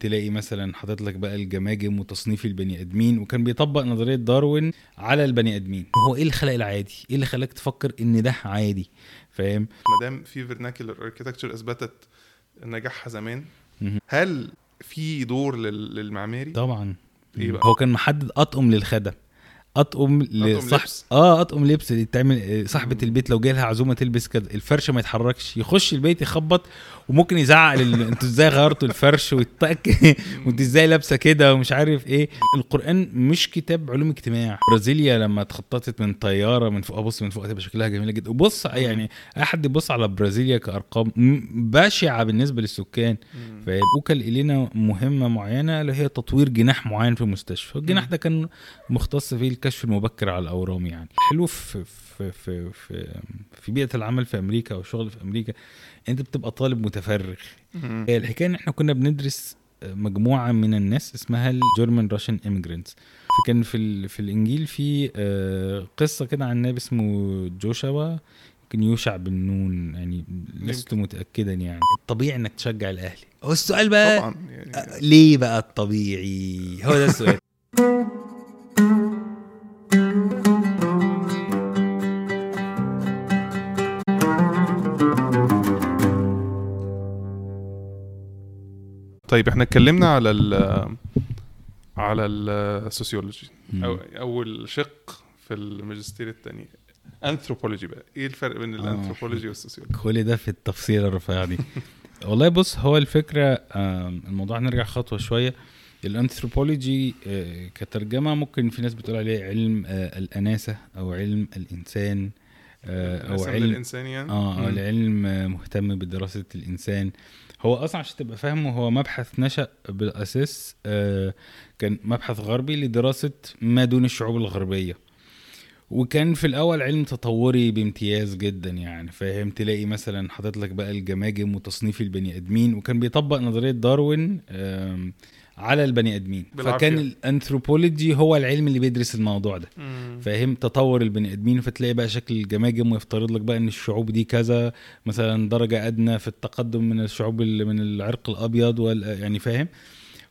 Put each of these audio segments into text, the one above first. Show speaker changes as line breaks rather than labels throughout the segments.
تلاقي مثلا حاطط لك بقى الجماجم وتصنيف البني آدمين وكان بيطبق نظرية داروين على البني آدمين هو إيه الخلق العادي إيه اللي خلاك تفكر إن ده عادي فاهم
ما دام في vernacular architecture أثبتت نجاحها زمان. هل في دور لل- للمعماري؟
طبعا
إيه بقى؟
هو كان محدد أطقم للخدم أطقم لصح
لبس.
آه أطقم لبس اللي تعمل آه، صاحبة البيت لو جاي لها عزومة تلبس كده الفرش ما يتحركش يخش البيت يخبط وممكن يزعق لل... أنتوا إزاي غيرتوا الفرش ويتك وانت إزاي لابسة كده ومش عارف إيه. القرآن مش كتاب علوم اجتماع. برازيليا لما اتخططت من طيارة من فوق بص من فوق هتبقى شكلها جميلة جدا. وبص يعني اي حد يبص على برازيليا كأرقام بشعة بالنسبة للسكان. فوكل الينا مهمة معينة اللي هي تطوير جناح معين في المستشفى. الجناح ده كان مختص فيه الكشف المبكر على الأورام يعني. حلو في في في في, في بيئة العمل في أمريكا أو الشغل في أمريكا أنت بتبقى طالب متفرغ. هي الحكاية إن إحنا كنا بندرس مجموعة من الناس اسمها ال German Russian immigrants فكان في ال- في الإنجيل في آه، قصة كده عن نبي اسمه جوشوا يمكن يوشع بن نون يعني لست متاكدا يعني. الطبيعي إنك تشجع الأهلي. هو السؤال بقى
طبعا يعني.
آه، ليه بقى الطبيعي؟ هو ده السؤال.
طيب إحنا اتكلمنا على ال على ال sociology أو أول شق في الماجستير الثاني انثروبولوجي بقى. إيه الفرق بين ال anthropology وال sociology
كل ده في التفصيل الرفيع دي. والله بص هو الفكرة آم، الموضوع نرجع خطوة شوية. الانثروبولوجي آه، كترجمة ممكن في ناس بتقول عليه علم آه، الأناسة أو علم الإنسان آه،
أو
علم
للإنسان يعني؟ آه.
العلم آه، مهتم بدراسة الإنسان. هو أصلا عشان تبقى فاهمه هو مبحث نشأ بالأساس آه، كان مبحث غربي لدراسة ما دون الشعوب الغربية. وكان في الأول علم تطوري بامتياز جدا يعني فاهم؟ تلاقي مثلا حاطط لك بقى الجماجم وتصنيف البني آدمين وكان بيطبق نظرية داروين على البني آدمين
بالعافية.
فكان الأنثروبولوجي هو العلم اللي بيدرس الموضوع ده
مم.
فاهم تطور البني آدمين فتلاقي بقى شكل الجماجم ويفترض لك بقى إن الشعوب دي كذا مثلا درجة أدنى في التقدم من الشعوب اللي من العرق الأبيض وال يعني فاهم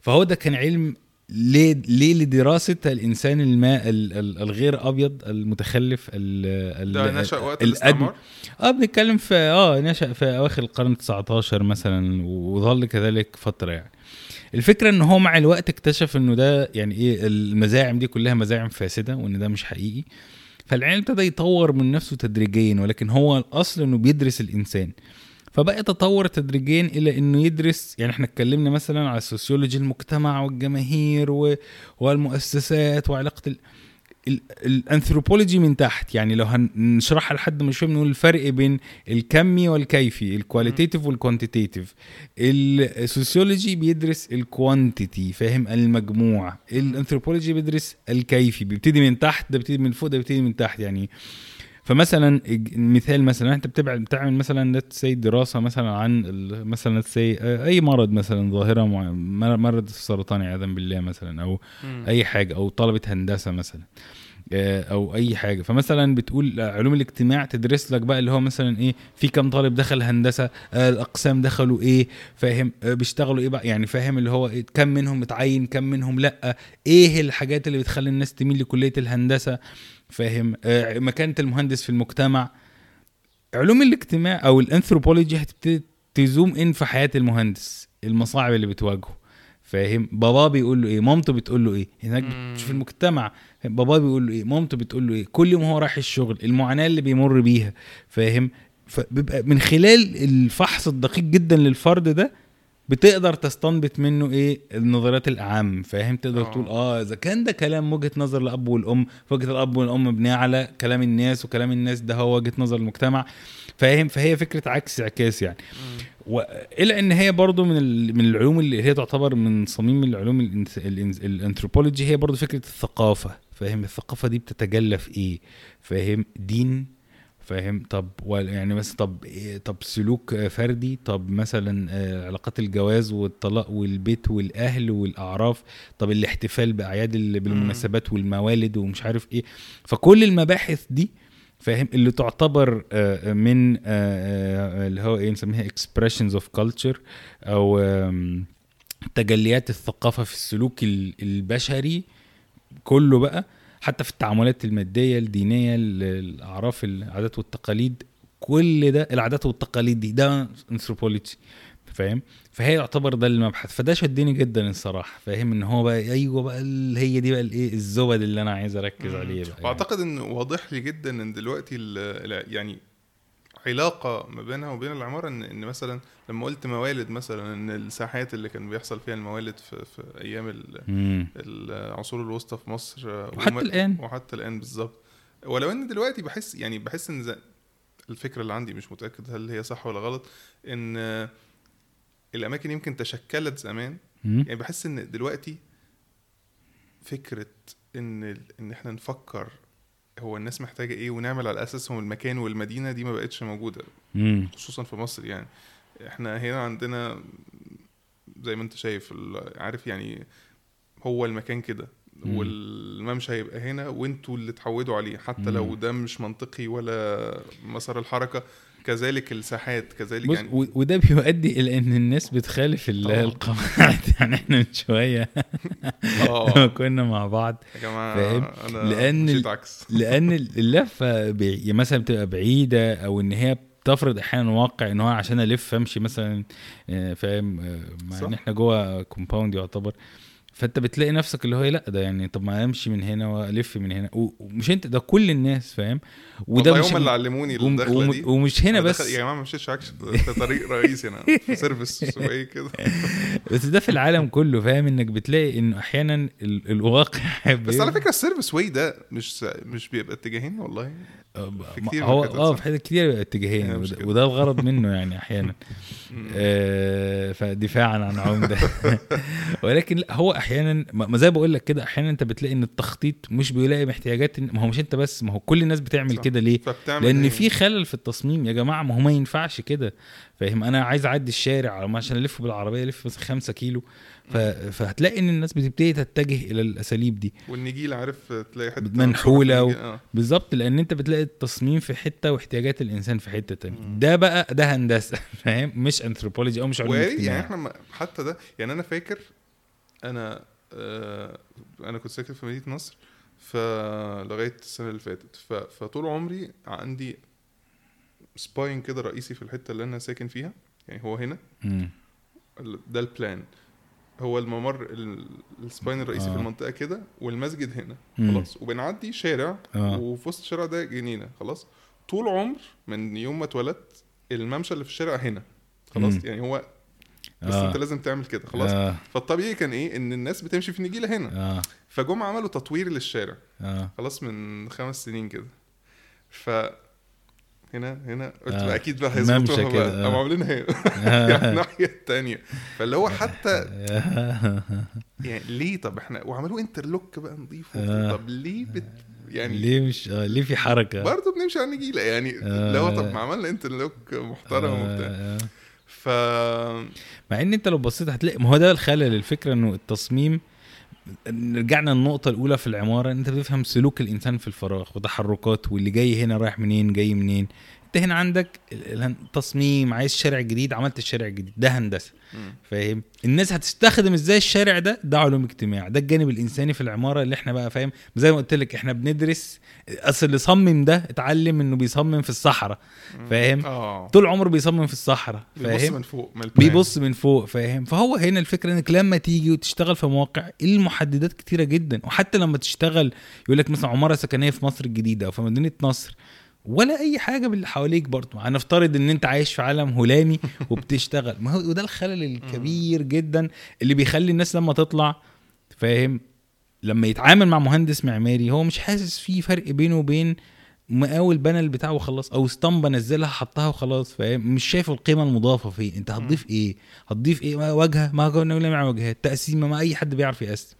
فهو ده كان علم ليه ليه لدراسة الإنسان الماء ال- ال- الغير أبيض المتخلف ال
ده نشأ وقت. الاستعمار
آه بنتكلم في آه نشأ في أواخر القرن 19 مثلا وظل كذلك فترة يعني الفكرة إن هو مع الوقت اكتشف إنه ده يعني إيه المزاعم دي كلها مزاعم فاسدة وإن ده مش حقيقي. فالعلم ابتدى يطور من نفسه تدريجيا ولكن هو الأصل إنه بيدرس الإنسان. فبقى يتطور تدريجيا إلى إنه يدرس يعني إحنا اتكلمنا مثلا على sociology المجتمع والجماهير والمؤسسات وعلاقة ال... ال- الانثروبولوجي من تحت. يعني لو هنشرحها لحد مش فاهم نقول الفرق بين الكمي والكيفي ال qualitative وال quantitative ال sociology بيدرس ال quantity فاهم؟ المجموع. الانثروبولوجي بيدرس الكيفي. بيبتدي من تحت ده بيبتدي من فوق ده بيبتدي من تحت. يعني فمثلا مثال مثلا أنت بتبع- بتعمل مثلا say دراسة مثلا عن مثلا آه، أي مرض مثلا ظاهرة مرض السرطان عياذا بالله مثلا أو
مم.
أي حاجة أو طلبة هندسة مثلا. أو أي حاجة. فمثلا بتقول علوم الاجتماع تدرس لك بقى اللي هو مثلا إيه في كام طالب دخل هندسة آه، الأقسام دخلوا إيه فاهم آه، بيشتغلوا إيه بقى يعني فاهم اللي هو إيه كم منهم متعين كم منهم لأ إيه الحاجات اللي بتخلي الناس تميل لكلية الهندسة فاهم آه، مكانة المهندس في المجتمع. علوم الاجتماع أو الأنثروبولوجي هتبتدي تزوم إن في حياة المهندس المصاعب اللي بتواجهه. فاهم؟ بابا بيقول له إيه؟ مامته بتقول له إيه؟ هناك. بتشوف المجتمع بابا بيقول له إيه؟ مامته بتقول له إيه؟ كل يوم هو رايح الشغل المعاناة اللي بيمر بيها فاهم؟ فبيبقى من خلال الفحص الدقيق جدا للفرد ده بتقدر تستنبط منه إيه؟ النظريات الأعم فاهم؟ تقدر
آه.
تقول آه إذا كان ده كلام وجهة نظر الأب والأم وجهة الأب والأم مبنية على كلام الناس وكلام الناس ده هو وجهة نظر المجتمع فاهم؟ فهي فكرة عكس عكاس يعني.
مم.
وإلى إن هي برضو من من العلوم اللي هي تعتبر من صميم العلوم الأنثروبولوجي هي برضو فكرة الثقافة. فاهم؟ الثقافة دي بتتجلى في إيه؟ فاهم؟ دين. فاهم؟ طب يعني مثلا طب طب سلوك فردي. طب مثلا آه، علاقات الجواز والطلاق والبيت والأهل والأعراف. طب الاحتفال بأعياد ال- بالمناسبات والموالد ومش عارف إيه. فكل المباحث دي فاهم؟ اللي تعتبر آه، من آه، آه، اللي هو إيه نسميها expressions of culture أو تجليات الثقافة في السلوك ال- البشري كله بقى حتى في التعاملات المادية الدينية ال- الأعراف العادات والتقاليد كل ده العادات والتقاليد دي ده انثروبولوجي فاهم فهي يعتبر ده المبحث فده شدني جدا الصراحة فاهم إن هو بقى أيوه بقى هي دي بقى الايه الزبد اللي أنا عايز أركز عليه بقى يعني.
وأعتقد إن واضح لي جدا إن دلوقتي يعني علاقة ما بينها وبين العمارة ان إن مثلا لما قلت موالد مثلا إن الساحات اللي كان بيحصل فيها الموالد في, في
أيام.
العصور الوسطى في مصر
وحتى الآن.
وحتى الآن بالظبط ولو إن دلوقتي بحس يعني بحس إن الفكرة اللي عندي مش متأكد هل هي صح ولا غلط إن الأماكن يمكن تشكلت زمان. يعني بحس إن دلوقتي فكرة إن إن إحنا نفكر هو الناس محتاجة إيه ونعمل على أساسهم المكان والمدينة دي ما بقتش
موجودة.
خصوصا في مصر يعني إحنا هنا عندنا زي ما أنت شايف عارف يعني هو المكان كده
مم.
والممشى هيبقى هنا وإنتوا اللي اتعودوا عليه حتى. لو ده مش منطقي ولا مسار الحركة كذلك الساحات كذلك يعني
وده بيؤدي إلى إن الناس بتخالف ال-
طبعاً.
القواعد يعني إحنا من شوية
آه
كنا مع بعض
يا جماعة
فاهم؟
مشيت
ال-
عكس
لأن اللفة بي- مثلا بتبقى بعيدة أو إن هي بتفرض أحيانا واقع إن هو عشان ألف أمشي مثلا آه، فاهم آه، مع. إن إحنا جوه compound يعتبر فانت بتلاقي نفسك اللي هو إيه، لا ده يعني طب ما امشي من هنا والف من هنا. ومش انت ده كل الناس فاهم؟ وده مش
هم اللي علموني
وم- الدخلة
دي.
ومش هنا بس.
يا جماعة ما مشيتش عكس في طريق رئيسي أنا في service سواقي كده.
بس ده في العالم كله فاهم؟ إنك بتلاقي انه أحيانا ال- الواقع
بس على فكرة ال service way ده مش مش بيبقى اتجاهين والله. في كتير
هو
آه؟
في حتت كتير بيبقى اتجاهين وده, الغرض منه يعني
أحيانا.
آه فدفاعا عن عمده ولكن لا هو أحيانا ما ما زي بقول لك كده أحيانا انت بتلاقي ان التخطيط مش بيلاقي احتياجات ما هو مش انت بس ما هو كل الناس بتعمل. كده ليه؟ لأن
إيه؟
في خلل في التصميم يا جماعة ما هو ما ينفعش كده. فاهم؟ أنا عايز أعدي الشارع عشان ألف بالعربية ألف مثلا 5 كيلو. ف... فهتلاقي إن الناس بتبتدي تتجه إلى الأساليب دي.
والنجيل عارف تلاقي حتة
منحولة و-
آه.
بالظبط لأن أنت بتلاقي التصميم في حتة واحتياجات الإنسان في حتة تانية. ده بقى ده هندسة. فاهم؟ مش انثروبولوجي أو مش اجتماع
يعني إحنا حتى ده يعني أنا فاكر أنا آه أنا كنت ساكن في مدينة نصر فلغاية السنة اللي فاتت فطول عمري عندي spine كده رئيسي في الحتة اللي أنا ساكن فيها يعني هو هنا
مم.
ده ال plan هو الممر ال- السباين الرئيسي
آه.
في المنطقة كده والمسجد هنا
مم.
خلاص وبنعدي شارع
آه.
وفي وسط الشارع ده جنينة خلاص طول عمر من يوم ما اتولدت الممشى اللي في الشارع هنا خلاص
مم.
يعني هو بس
آه.
انت لازم تعمل كده خلاص
آه.
فالطبيعي كان إيه ان الناس بتمشي في النجيلة هنا
آه
فجم عملوا تطوير للشارع
آه
خلاص من خمس سنين كده ف هنا هنا قلت
آه.
بقى أكيد بقى هيظبطوها بقى
آه.
قاموا عاملينها هنا يعني
آه.
الناحية التانية فاللي هو حتى يعني ليه طب إحنا وعملوا interlock بقى نضيف
آه.
طب ليه بت يعني
ليه مش آه ليه في حركة
برضه بنمشي على النجيلة يعني
آه.
هو طب ما عملنا interlock محترم وبتاع
آه.
ف
مع إن أنت لو بصيت هتلاقي ما هو ده الخلل الفكرة إنه التصميم رجعنا النقطة الأولى في العمارة أنت بتفهم سلوك الإنسان في الفراغ وتحركات واللي جاي هنا رايح منين جاي منين. أنت هنا عندك تصميم عايز شارع جديد عملت الشارع الجديد ده هندسة.
مم.
فاهم؟ الناس هتستخدم إزاي الشارع ده؟ ده علوم اجتماع. ده الجانب الإنساني في العمارة اللي إحنا بقى فاهم؟ زي ما قلت لك إحنا بندرس اصل اللي صمم ده اتعلم انه بيصمم في الصحراء. فاهم؟
آه.
طول عمره بيصمم في الصحراء.
بيبص
فاهم؟
من فوق من.
بيبص من فوق فاهم؟ فهو هنا الفكرة انك لما تيجي وتشتغل في مواقع المحددات كتيرة جدا. وحتى لما تشتغل يقول لك مثلا عمارة سكنية في مصر الجديدة أو في مدينة نصر ولا أي حاجة باللي حواليك برضه هنفترض إن أنت عايش في عالم هلامي وبتشتغل. ما هو وده الخلل الكبير جدا اللي بيخلي الناس لما تطلع فاهم؟ لما يتعامل مع مهندس معماري هو مش حاسس في فرق بينه وبين مقاول بنى البتاع وخلاص أو اسطمبة نزلها حطها وخلاص فاهم؟ مش شايف القيمة المضافة فيه. أنت هتضيف إيه؟ هتضيف إيه؟ ما واجهة ما كنا بنقول مع واجهات تقسيمة ما أي حد بيعرف يقسم.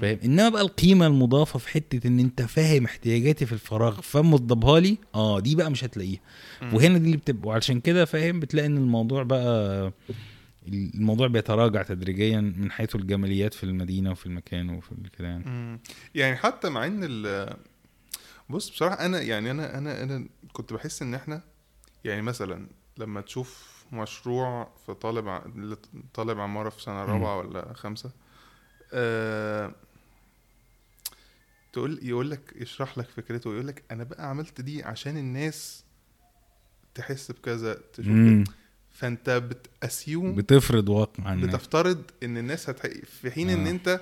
فاهم؟ إنما بقى القيمة المضافة في حتة إن أنت فاهم احتياجاتي في الفراغ فموضبها لي آه دي بقى مش هتلاقيها. وهنا دي اللي بتبقى. وعشان كده فاهم بتلاقي إن الموضوع بقى الموضوع بيتراجع تدريجيا من حيث الجماليات في المدينة وفي المكان وفي كده يعني.
يعني حتى مع إن ال بص بصراحة أنا يعني أنا أنا أنا كنت بحس إن إحنا يعني مثلا لما تشوف مشروع في طالب ع- طالب عمارة في سنة رابعة ولا خمسة آه تقول يقول لك يشرح لك فكرته ويقول لك أنا بقى عملت دي عشان الناس تحس بكذا تشوف. فأنت بتاسيوم
بتفرض واقع
بتفترض إن الناس هتح... في حين إن
آه.
أنت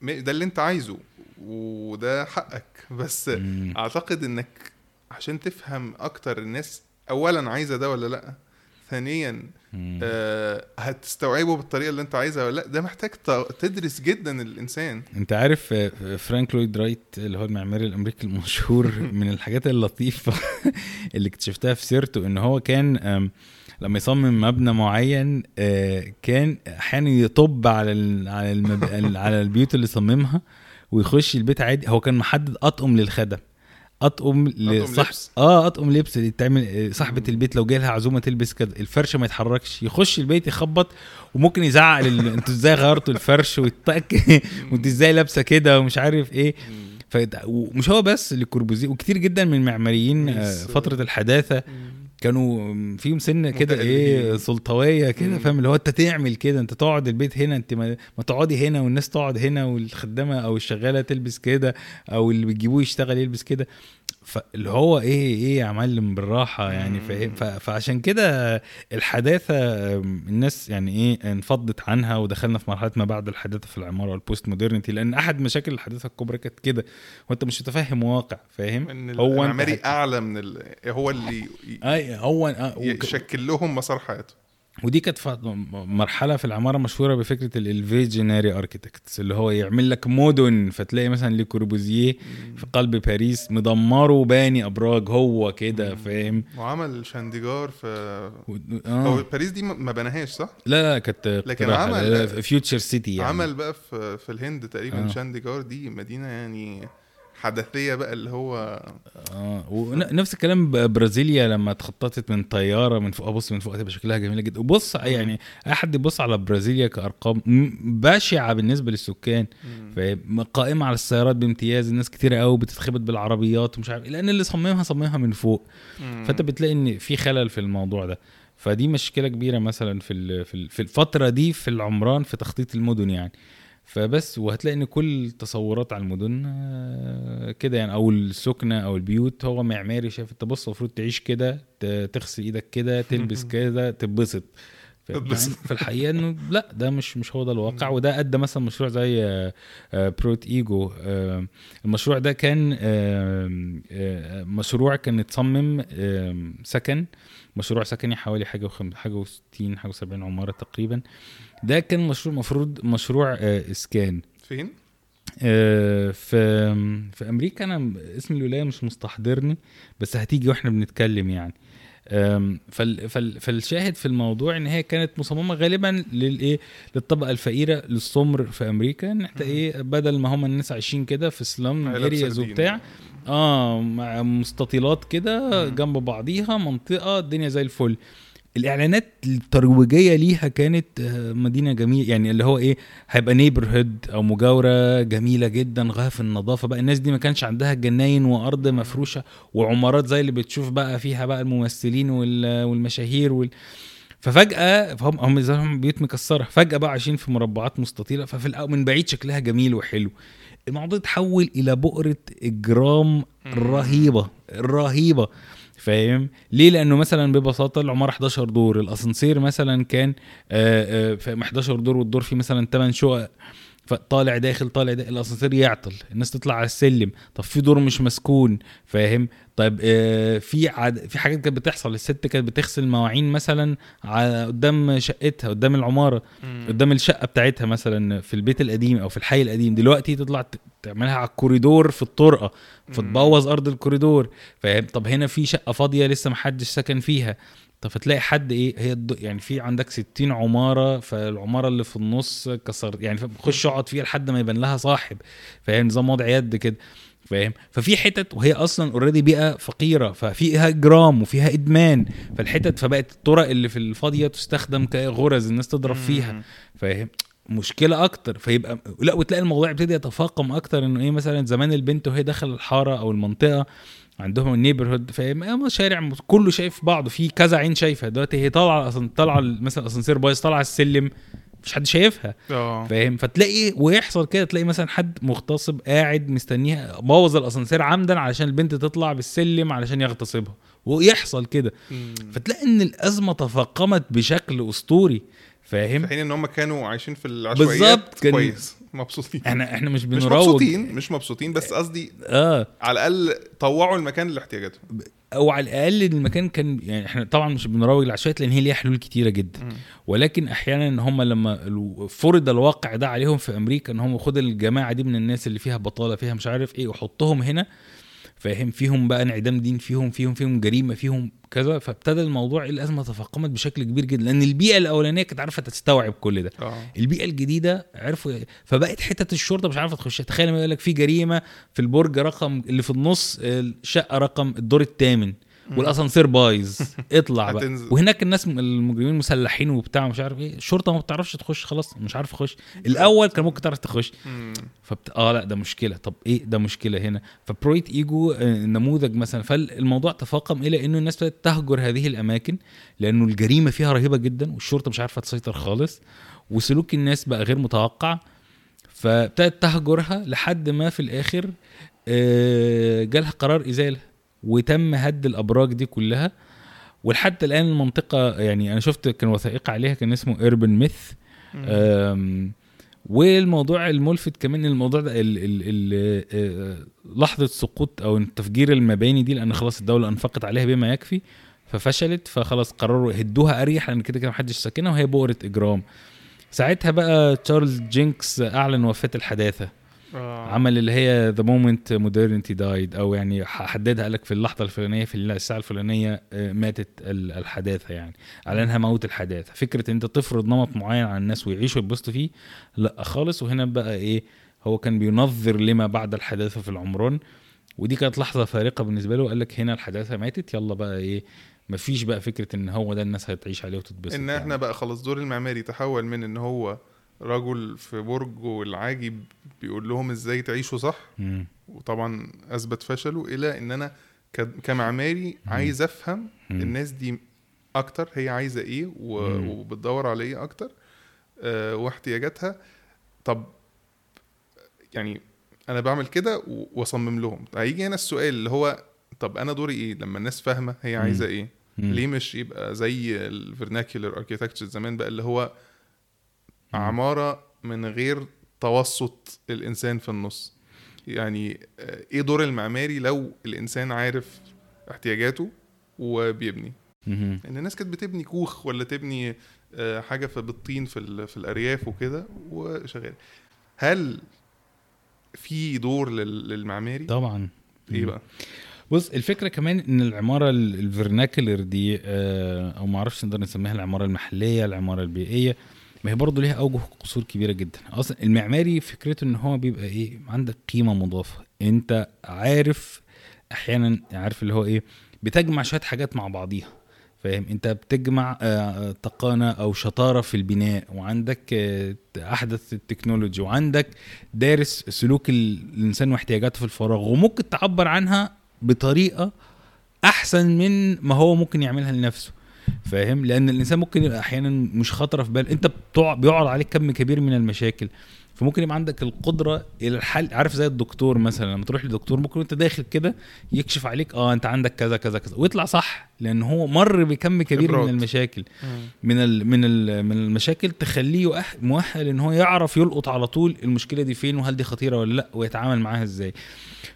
م- ده اللي أنت عايزه وده حقك بس
مم.
أعتقد إنك عشان تفهم أكتر الناس اولا عايزة ده ولا لأ ثانيا
مم.
آه هتستوعبه بالطريقة اللي أنت عايزها ولا لأ ده محتاج تدرس جدا الإنسان
أنت عارف آه، فرانك لويد رايت اللي هو المعماري الأمريكي المشهور من الحاجات اللطيفة اللي اكتشفتها في سيرته إن هو كان لما يصمم مبنى معين آه، كان أحيانا يطب على على. على البيوت اللي صممها ويخش البيت عادي. هو كان محدد أطقم للخدم. أطقم لصح
لبس.
آه أطقم لبس. اللي تعمل آه، صاحبة البيت لو جالها عزومة تلبس كده. الفرش ما يتحركش. يخش البيت يخبط وممكن يزعق لل... أنتوا إزاي غيرتوا الفرش ويتك وانت إزاي لابسة كده ومش عارف إيه. ف... ومش هو بس لكوربوزيه وكتير جدا من المعماريين آه، فترة الحداثة كانوا فيهم سنه كده. إيه سلطوية كده. فاهم اللي هو أنت تعمل كده أنت تقعد البيت هنا أنت ما, ما تقعدي هنا والناس تقعد هنا والخدامة أو الشغالة تلبس كده أو اللي بتجيبوه يشتغل يلبس كده فاللي هو إيه إيه يا معلم بالراحة يعني فعشان كده الحداثة الناس يعني إيه انفضت عنها ودخلنا في مرحلة ما بعد الحداثة في العمارة وال postmodernity لأن أحد مشاكل الحداثة الكبرى كانت كده وأنت مش متفهم واقع فاهم؟
إن
هو
أعلى من ال... هو اللي ي-
هو
يشكل لهم مسار حياته.
ودي كانت مرحلة في العمارة مشهورة بفكرة ال visionary architects اللي هو يعمل لك مدن فتلاقي مثلا لكوربوزيه في قلب باريس مدمره وباني أبراج هو كده فاهم
وعمل شانديجار في
و-
هو
آه.
باريس دي ما ما بناهاش صح؟
لا لا كانت
لكن. عمل-
future city يعني
عمل بقى في في الهند تقريبا
آه.
شانديجار دي مدينة يعني حداثية بقى اللي هو
آه ونفس الكلام برازيليا لما اتخططت من طيارة من فوق بص من فوق هتبقى شكلها جميلة جدا. وبص يعني اي حد يبص على برازيليا كأرقام بشعة بالنسبة للسكان. فاهم؟ قائمة على السيارات بامتياز الناس كتير قوي بتتخبط بالعربيات ومش عارف لأن اللي صممها صممها من فوق. فأنت بتلاقي إن في خلل في الموضوع ده. فدي مشكلة كبيرة مثلا في في الفترة دي في العمران في تخطيط المدن يعني. فبس وهتلاقي إن كل التصورات على المدن آه، كده يعني أو السكنة أو البيوت هو معماري شايف أنت بص المفروض تعيش كده تغسل إيدك كده تلبس كده تتبسط. ف-
تتبسط.
يعني في الحقيقة إنه لأ ده مش مش هو ده الواقع. وده أدى مثلا مشروع زي آه، آه، بروت ايجو آه، المشروع ده كان مشروع كان اتصمم سكن. مشروع سكني حوالي حاجة. حاجة و60 حاجة و70 عمارة تقريبا. ده كان مشروع المفروض مشروع آه، إسكان
فين؟
آه، في في أمريكا أنا اسم الولاية مش مستحضرني بس هتيجي وإحنا بنتكلم يعني فال فال فالشاهد في الموضوع إن هي كانت مصممة غالبا للايه للطبقة الفقيرة للسمر في أمريكا إن
إحنا.
إيه بدل ما هم الناس عايشين كده في slum
areas.
وبتاع آه مع مستطيلات كده. جنب بعضيها منطقة الدنيا زي الفل الإعلانات الترويجية ليها كانت آه، مدينة جميله يعني اللي هو إيه هيبقى neighborhood أو مجاورة جميلة جدا غايه في النظافة بقى. الناس دي ما كانش عندها جناين وأرض مفروشة وعمارات زي اللي بتشوف بقى فيها بقى الممثلين وال- والمشاهير وال... ففجأة فهم هم هم بيوت مكسرة. فجأة بقى عايشين في مربعات مستطيلة ففي من بعيد شكلها جميل وحلو. الموضوع اتحول إلى بؤرة إجرام رهيبة رهيبة. فاهم؟ ليه؟ لأنه مثلا ببساطة العمارة 11 دور الأسانسير مثلا كان آه، آه، في 11 دور والدور فيه مثلا 8 شقق. فطالع داخل طالع داخل الاسانسير يعطل. الناس تطلع على السلم. طب في دور مش مسكون فاهم؟ طيب آه، في عد... في حاجات كانت بتحصل. الست كانت بتغسل مواعين مثلا على قدام شقتها قدام العمارة قدام الشقة بتاعتها مثلا في البيت القديم أو في الحي القديم. دلوقتي تطلع ت- تعملها على الكوريدور في الطرقة فتبوظ أرض الكوريدور فاهم؟ طب هنا في شقة فاضية لسه محدش سكن فيها. طب فتلاقي حد إيه هي الد... يعني في عندك 60 عمارة فالعمارة اللي في النص كسر يعني؟ خش اقعد فيها لحد ما يبان لها صاحب فاهم؟ نظام وضع يد كده فاهم؟ ففي حتت وهي أصلا already بيئة فقيرة ففيها إجرام وفيها إدمان فالحتت فبقت الطرق اللي في الفاضية تستخدم كغرز الناس تضرب فيها فاهم؟ مشكلة أكتر فيبقى لا وتلاقي الموضوع يبتدي يتفاقم أكتر إنه إيه مثلا زمان البنت وهي داخل الحارة أو المنطقة عندهم ال neighborhood فاهم؟ شارع كله شايف بعضه في كذا عين شايفه دلوقتي هي طالعة طالعة مثلا الاسانسير بايظ طالعة السلم مفيش حد شايفها.
آه.
فاهم؟ فتلاقي ويحصل كده تلاقي مثلا حد مغتصب قاعد مستنيها بوظ الأسانسير عمدا علشان البنت تطلع بالسلم علشان يغتصبها. ويحصل كده. فتلاقي إن الأزمة تفاقمت بشكل أسطوري
في
فاهم
حين إن هم كانوا عايشين في العشوائيات
بالظبط،
كويس. مبسوطين.
إحنا إحنا مش
مش
بنروج.
مبسوطين مش مبسوطين بس قصدي
آه.
على الأقل طوعوا المكان لاحتياجاتهم
أو على الأقل المكان كان يعني إحنا طبعا مش بنروج للعشوائيات لأن هي ليها حلول كتيرة جدا. ولكن أحيانا إن هم لما فرض الواقع ده عليهم في أمريكا إن هم خد الجماعة دي من الناس اللي فيها بطالة فيها مش عارف إيه وحطهم هنا فاهم؟ فيهم بقى انعدام دين فيهم فيهم فيهم جريمة فيهم كذا. فابتدى الموضوع الازمه تفاقمت بشكل كبير جدا لأن البيئة الأولانية كانت عارفة تستوعب كل ده.
آه.
البيئة الجديدة عرفوا فبقت حتت الشرطة مش عارفة تخش. تخيل يقول لك في جريمة في البرج رقم اللي في النص الشقة رقم الدور الثامن. والأسانسير بايظ. اطلع بقى.
هتنزل.
وهناك الناس المجرمين مسلحين وبتاع مش عارف إيه. الشرطه ما بتعرفش تخش خلاص مش عارف تخش الأول كان ممكن تعرف تخش. فبت... آه لأ ده مشكلة. طب إيه ده مشكلة هنا؟ فبرويت إيجو آه، نموذج مثلا. فالموضوع تفاقم إلى إنه الناس بدأت تهجر هذه الأماكن لأنه الجريمة فيها رهيبة جدا والشرطة مش عارفة تسيطر خالص. وسلوك الناس بقى غير متوقع. فابتدت تهجرها لحد ما في الآخر آه، جالها قرار إزالة. وتم هد الأبراج دي كلها. ولحد الآن المنطقة يعني أنا شفت كان وثائقي عليها كان اسمه urban myth والموضوع الملفت كمان الموضوع ده ال ال ال آه، لحظة سقوط أو تفجير المباني دي لأن خلاص الدولة أنفقت عليها بما يكفي ففشلت فخلاص قرروا يهدوها أريح لأن كده كده محدش ساكنها وهي بؤرة إجرام. ساعتها بقى تشارلز جينكس أعلن وفاة الحداثة.
آه.
عمل اللي هي the moment modernity died أو يعني حددها لك في اللحظة الفلانية في الساعة الفلانية آه، ماتت ال- الحداثة يعني اعلنها موت الحداثة فكرة إن أنت تفرض نمط معين على الناس ويعيشوا ويتبسطوا فيه لأ خالص وهنا بقى إيه هو كان بينظر لما بعد الحداثة في العمران ودي كانت لحظة فارقة بالنسبة له قال لك هنا الحداثة ماتت يلا بقى إيه مفيش بقى فكرة إن هو ده الناس هتعيش عليه وتتبسط
إن
يعني.
إحنا بقى خلاص دور المعماري تحول من إن هو رجل في برج والعاجي بيقول لهم إزاي تعيشوا صح
مم.
وطبعا أثبت فشله إلى إن أنا كمعماري عايز أفهم
مم.
الناس دي أكتر هي عايزة
إيه.
وبتدور على إيه أكتر آه، واحتياجاتها طب يعني أنا بعمل كده وأصمم لهم هيجي هنا السؤال اللي هو طب أنا دوري إيه لما الناس فاهمة هي. عايزة إيه
مم.
ليه مش يبقى زي الفرناكيولر اركيتكتشر زمان بقى اللي هو. عمارة من غير توسط الإنسان في النص. يعني آه، إيه دور المعماري لو الإنسان عارف احتياجاته وبيبني. إن الناس كانت بتبني كوخ ولا تبني آه، حاجة في بالطين في في الأرياف وكده وشغال. هل في دور لل- للمعماري؟
طبعا. إيه.
بقى؟
بص الفكرة كمان إن العمارة ال- الفرناكلر دي آه، أو ما أعرفش نقدر نسميها العمارة المحلية العمارة البيئية ما هي برضه ليها أوجه قصور كبيرة جدا. أصلا المعماري فكرته إن هو بيبقى إيه عندك قيمة مضافة. أنت عارف أحيانا عارف اللي هو إيه بتجمع شوية حاجات مع بعضيها. فاهم؟ أنت بتجمع آه، تقانة أو شطارة في البناء وعندك آه، أحدث التكنولوجي وعندك دارس سلوك ال- الإنسان واحتياجاته في الفراغ وممكن تعبر عنها بطريقة أحسن من ما هو ممكن يعملها لنفسه. فاهم؟ لأن الإنسان ممكن يبقى أحيانا مش خاطره في بال أنت بتوع بيعرض عليك كم كبير من المشاكل. فممكن يبقى عندك القدرة إلى الحل. عارف زي الدكتور مثلا لما تروح للدكتور ممكن وأنت داخل كده يكشف عليك آه أنت عندك كذا كذا كذا ويطلع صح لأن هو مر بكم كبير. من المشاكل. من ال من ال من المشاكل تخليه مؤهل إن هو يعرف يلقط على طول المشكلة دي فين وهل دي خطيرة ولا لأ ويتعامل معاها إزاي.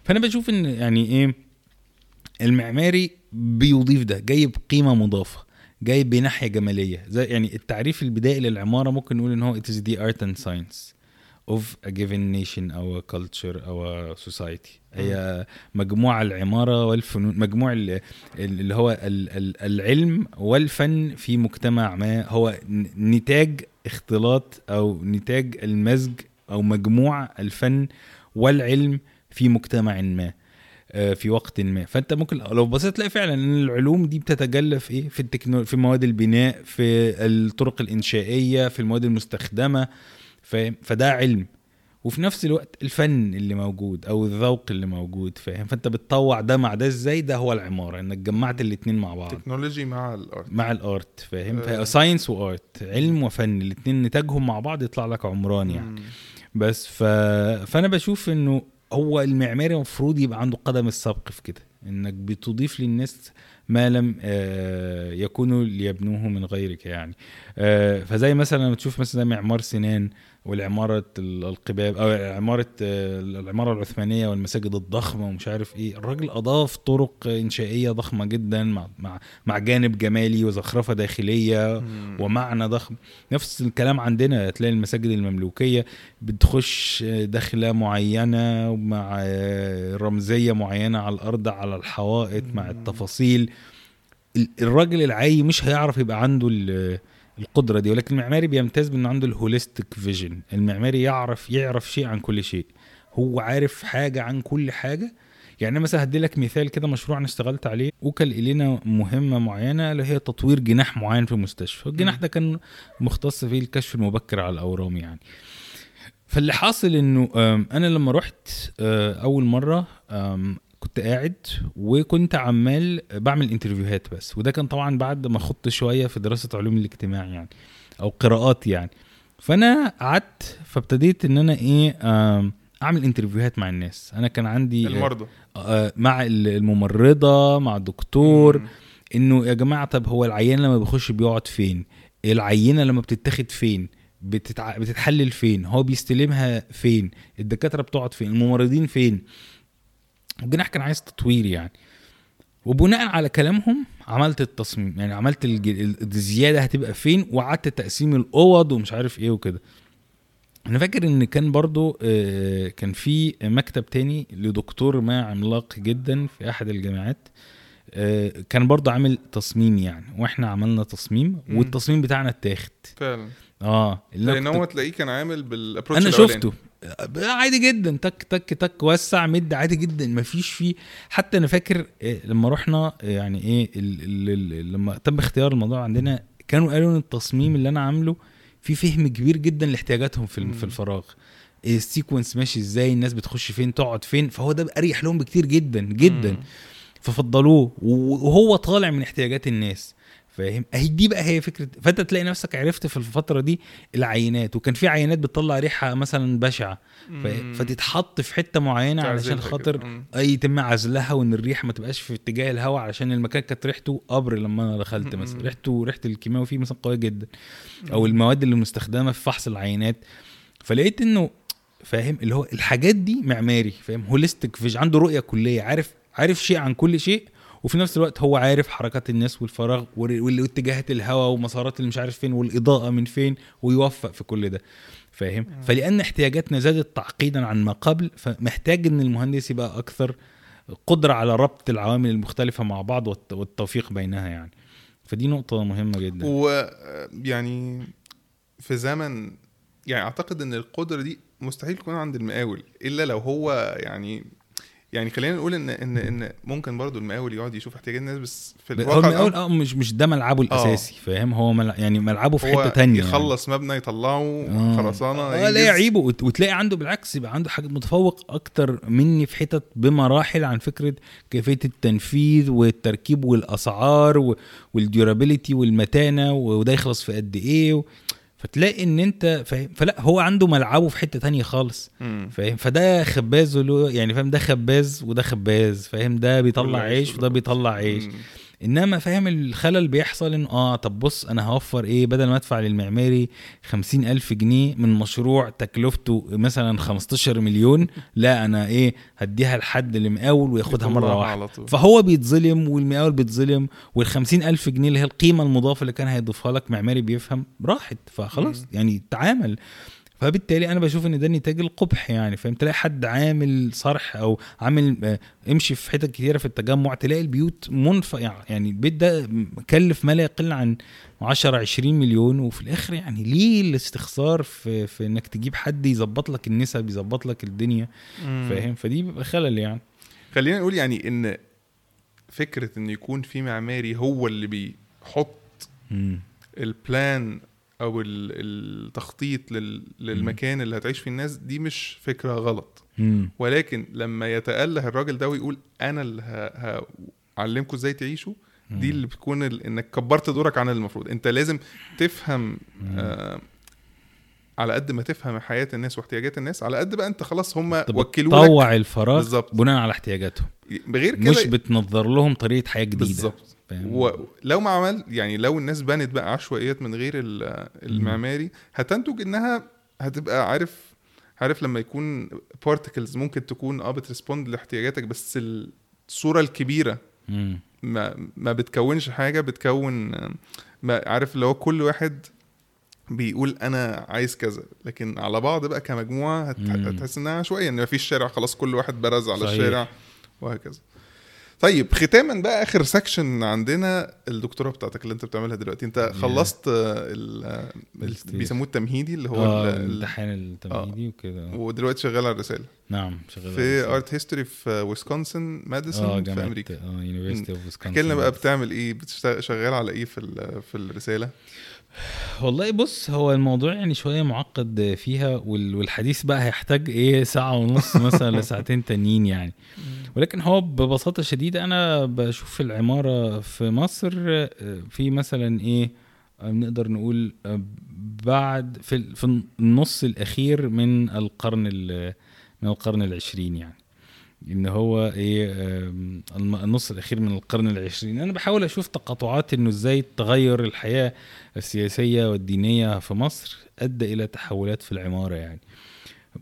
فأنا بشوف إن يعني إيه المعماري بيضيف ده جايب قيمة مضافة. جايب بناحية جمالية. زي يعني التعريف البدائي للعمارة ممكن نقول إن هو it is the art and science of a given nation أو a culture أو a society. هي مجموع العمارة والفنون مجموع ال- ال- اللي هو ال- ال- العلم والفن في مجتمع ما. هو نتاج اختلاط أو نتاج المزج أو مجموع الفن والعلم في مجتمع ما. آه، في وقت ما. فأنت ممكن لو بصيت تلاقي فعلا إن العلوم دي بتتجلى في إيه؟ في التكنو في مواد البناء في الطرق الإنشائية في المواد المستخدمة. فاهم فده علم. وفي نفس الوقت الفن اللي موجود أو الذوق اللي موجود فاهم؟ فأنت بتطوع ده مع ده إزاي؟ ده هو العمارة إنك جمعت الاتنين مع بعض.
technology مع ال art.
مع ال art فاهم؟
آه.
science و art علم وفن الاتنين نتاجهم مع بعض يطلع لك عمران يعني. بس ف... فأنا بشوف إنه هو المعماري المفروض يبقى عنده قدم السبق في كده إنك بتضيف للناس ما لم آه، يكونوا ليبنوه من غيرك يعني. آه، فزي مثلا لما تشوف مثلا معمار سنان والعمارة ال- القباب أو عمارة آه، العمارة العثمانية والمساجد الضخمة ومش عارف إيه. الراجل أضاف طرق إنشائية ضخمة جدا مع مع مع جانب جمالي وزخرفة داخلية
مم.
ومعنى ضخم. نفس الكلام عندنا تلاقي المساجد المملوكية بتخش دخلة معينة مع رمزية معينة على الأرض على الحوائط مع التفاصيل. ال- الراجل العادي مش هيعرف يبقى عنده ال- القدرة دي ولكن المعماري بيمتاز بأنه عنده ال holistic vision. المعماري يعرف يعرف شيء عن كل شيء. هو عارف حاجة عن كل حاجة. يعني مثلا هدي لك مثال كده مشروع أنا اشتغلت عليه. وكل إلينا مهمة معينة اللي هي تطوير جناح معين في المستشفى الجناح ده كان مختص فيه الكشف المبكر على الأورام يعني. فاللي حاصل إنه أنا لما رحت آه، أول مرة كنت قاعد وكنت عمال بعمل interview هات بس. وده كان طبعا بعد ما خضت شوية في دراسة علوم الاجتماع يعني أو قراءات يعني. فأنا قعدت فابتديت إن أنا إيه أعمل interview هات مع الناس. أنا كان عندي
المرضى.
آه، مع الممرضة مع الدكتور. إنه يا جماعة طب هو العيان لما بيخش بيقعد فين؟ العينة لما بتتاخد فين؟ بتتع... بتتحلل فين؟ هو بيستلمها فين؟ الدكاترة بتقعد فين؟ الممرضين فين؟ الجناح كان عايز تطوير يعني. وبناء على كلامهم عملت التصميم يعني عملت الزيادة هتبقى فين؟ وقعدت تقسيم الأوض ومش عارف إيه وكده. أنا فاكر إن كان برضو آه، كان في مكتب تاني لدكتور ما عملاق جدا في أحد الجامعات آه، كان برضو عامل تصميم يعني وإحنا عملنا تصميم. والتصميم بتاعنا اتاخد.
فعلا. آه
لأن
هو تلاقيه كان عامل بال
approach أنا شفته. عادي جدا تك تك تك وسع مد عادي جدا مفيش فيه. حتى أنا فاكر آه، لما رحنا آه، يعني إيه لما تم اختيار الموضوع عندنا كانوا قالوا إن التصميم اللي أنا عامله في فهم كبير جدا لاحتياجاتهم في. في الفراغ. إيه ال sequence ماشي إزاي الناس بتخش فين تقعد فين فهو ده أريح لهم بكتير جدا جدا. ففضلوه وهو طالع من احتياجات الناس. فاهم؟ أهي دي بقى هي فكرة. فأنت تلاقي نفسك عرفت في الفترة دي العينات وكان في عينات بتطلع ريحة مثلا بشعة. ف-. فتتحط في حتة معينة علشان خاطر. أي يتم عزلها وإن الريحه ما تبقاش في اتجاه الهواء علشان المكان كانت ريحته قبر لما أنا دخلت مثلا. ريحته ريحة الكيماوي فيه مثلا قوية جدا. أو المواد اللي مستخدمة في فحص العينات. فلقيت إنه فاهم؟ اللي هو الحاجات دي معماري فاهم؟ holistic vision عنده رؤية كلية عارف عارف شيء عن كل شيء وفي نفس الوقت هو عارف حركات الناس والفراغ وال- واتجاهات الهواء ومسارات اللي مش عارف فين والإضاءة من فين ويوفق في كل ده. فاهم؟ فلأن احتياجاتنا زادت تعقيدا عن ما قبل فمحتاج إن المهندس يبقى أكثر قدرة على ربط العوامل المختلفة مع بعض والت- والتوفيق بينها يعني. فدي نقطة مهمة جدا.
ويعني في زمن يعني أعتقد إن القدرة دي مستحيل تكون عند المقاول إلا لو هو يعني يعني خلينا نقول ان ان إن ممكن برضو المقاول يقعد يشوف احتياجات الناس بس في
هو
الواقع
المقاول
الأمر-
آه مش مش ده ملعبه الأساسي فاهم هو ملع... يعني ملعبه في
هو
حتة تانية
يخلص مبنى يطلعه
آه.
خرسانة
آه لا. يعيبه وت- وتلاقي عنده بالعكس يبقى عنده حاجة متفوق أكتر مني في حتت بمراحل عن فكرة كيفية التنفيذ والتركيب والأسعار و- والديورابيليتي والمتانة وده يخلص في قد إيه و... فتلاقي إن أنت فاهم؟ فلا هو عنده ملعبه في حتة تانية خالص. فاهم؟ فده خباز يعني فاهم؟ ده خباز وده خباز فاهم؟ ده بيطلع عيش وده بيطلع عيش.
مم.
إنما فاهم الخلل بيحصل إن آه طب بص أنا هوفر إيه بدل ما أدفع للمعماري خمسين ألف جنيه من مشروع تكلفته مثلا 15 مليون لا أنا إيه هديها لحد المقاول وياخدها
مرة واحدة.
فهو بيتظلم والمقاول بيتظلم والخمسين ألف جنيه اللي هي القيمة المضافة اللي كان هيضيفها لك معماري بيفهم راحت فخلاص. يعني تعامل فبالتالي أنا بشوف إن ده نتاج القبح يعني فاهم تلاقي حد عامل صرح أو عامل آه، امشي في حتت كتيرة في التجمع تلاقي البيوت منف يعني البيت ده مكلف ما لا يقل عن 10 20 مليون وفي الآخر يعني ليه الاستخسار في, في إنك تجيب حد يظبط لك النسب يظبط لك الدنيا. فاهم فدي بيبقى خلل يعني
خلينا نقول يعني إن فكرة إن يكون في معماري هو اللي بيحط. البلان أو ال- التخطيط لل- للمكان اللي هتعيش فيه الناس دي مش فكرة غلط. ولكن لما يتأله الراجل ده ويقول أنا اللي هعلمكم إزاي تعيشوا دي اللي بتكون ال- إنك كبرت دورك عن المفروض. أنت لازم تفهم آه على قد ما تفهم حياة الناس واحتياجات الناس على قد بقى أنت خلاص هم وكلوا لك
بتطوع الفراغ. بناء على احتياجاتهم.
بغير كده
مش بتنظر لهم طريقة حياة جديدة.
بالظبط؟ ولو ما عمل يعني لو الناس بنت بقى عشوائيات من غير ال- المعماري هتنتج إنها هتبقى عارف عارف لما يكون particles ممكن تكون آه بت respond لاحتياجاتك بس الصورة الكبيرة
مم.
ما ما بتكونش حاجة بتكون ما عارف اللي هو كل واحد بيقول أنا عايز كذا لكن على بعض بقى
كمجموعة.
هتحس إنها عشوائية إن مفيش شارع خلاص كل واحد برز على
صحيح.
الشارع وهكذا طيب ختاما بقى آخر section عندنا الدكتوراه بتاعتك اللي انت بتعملها دلوقتي. انت. خلصت آه، آه،. بيسموه التمهيدي اللي هو ال-
الامتحان التمهيدي وكده.
ودلوقتي شغال على الرسالة.
نعم شغال
في art history في ويسكونسن ماديسون في
جامعة
أمريكا.
آه University of Wisconsin
احكي لنا بقى بتعمل إيه بتشتغل شغال على إيه في في الرسالة؟
والله بص هو الموضوع يعني شوية معقد فيها وال- والحديث بقى هيحتاج إيه ساعة ونص مثلا لساعتين تانيين يعني. ولكن هو ببساطة شديدة أنا بشوف العمارة في مصر آه، في مثلا إيه نقدر نقول آه، بعد في في النص الأخير من القرن ال- من القرن العشرين يعني. إن هو إيه النص الأخير من القرن العشرين. أنا بحاول أشوف تقاطعات إنه إزاي تغير الحياة السياسية والدينية في مصر ادى إلى تحولات في العمارة يعني.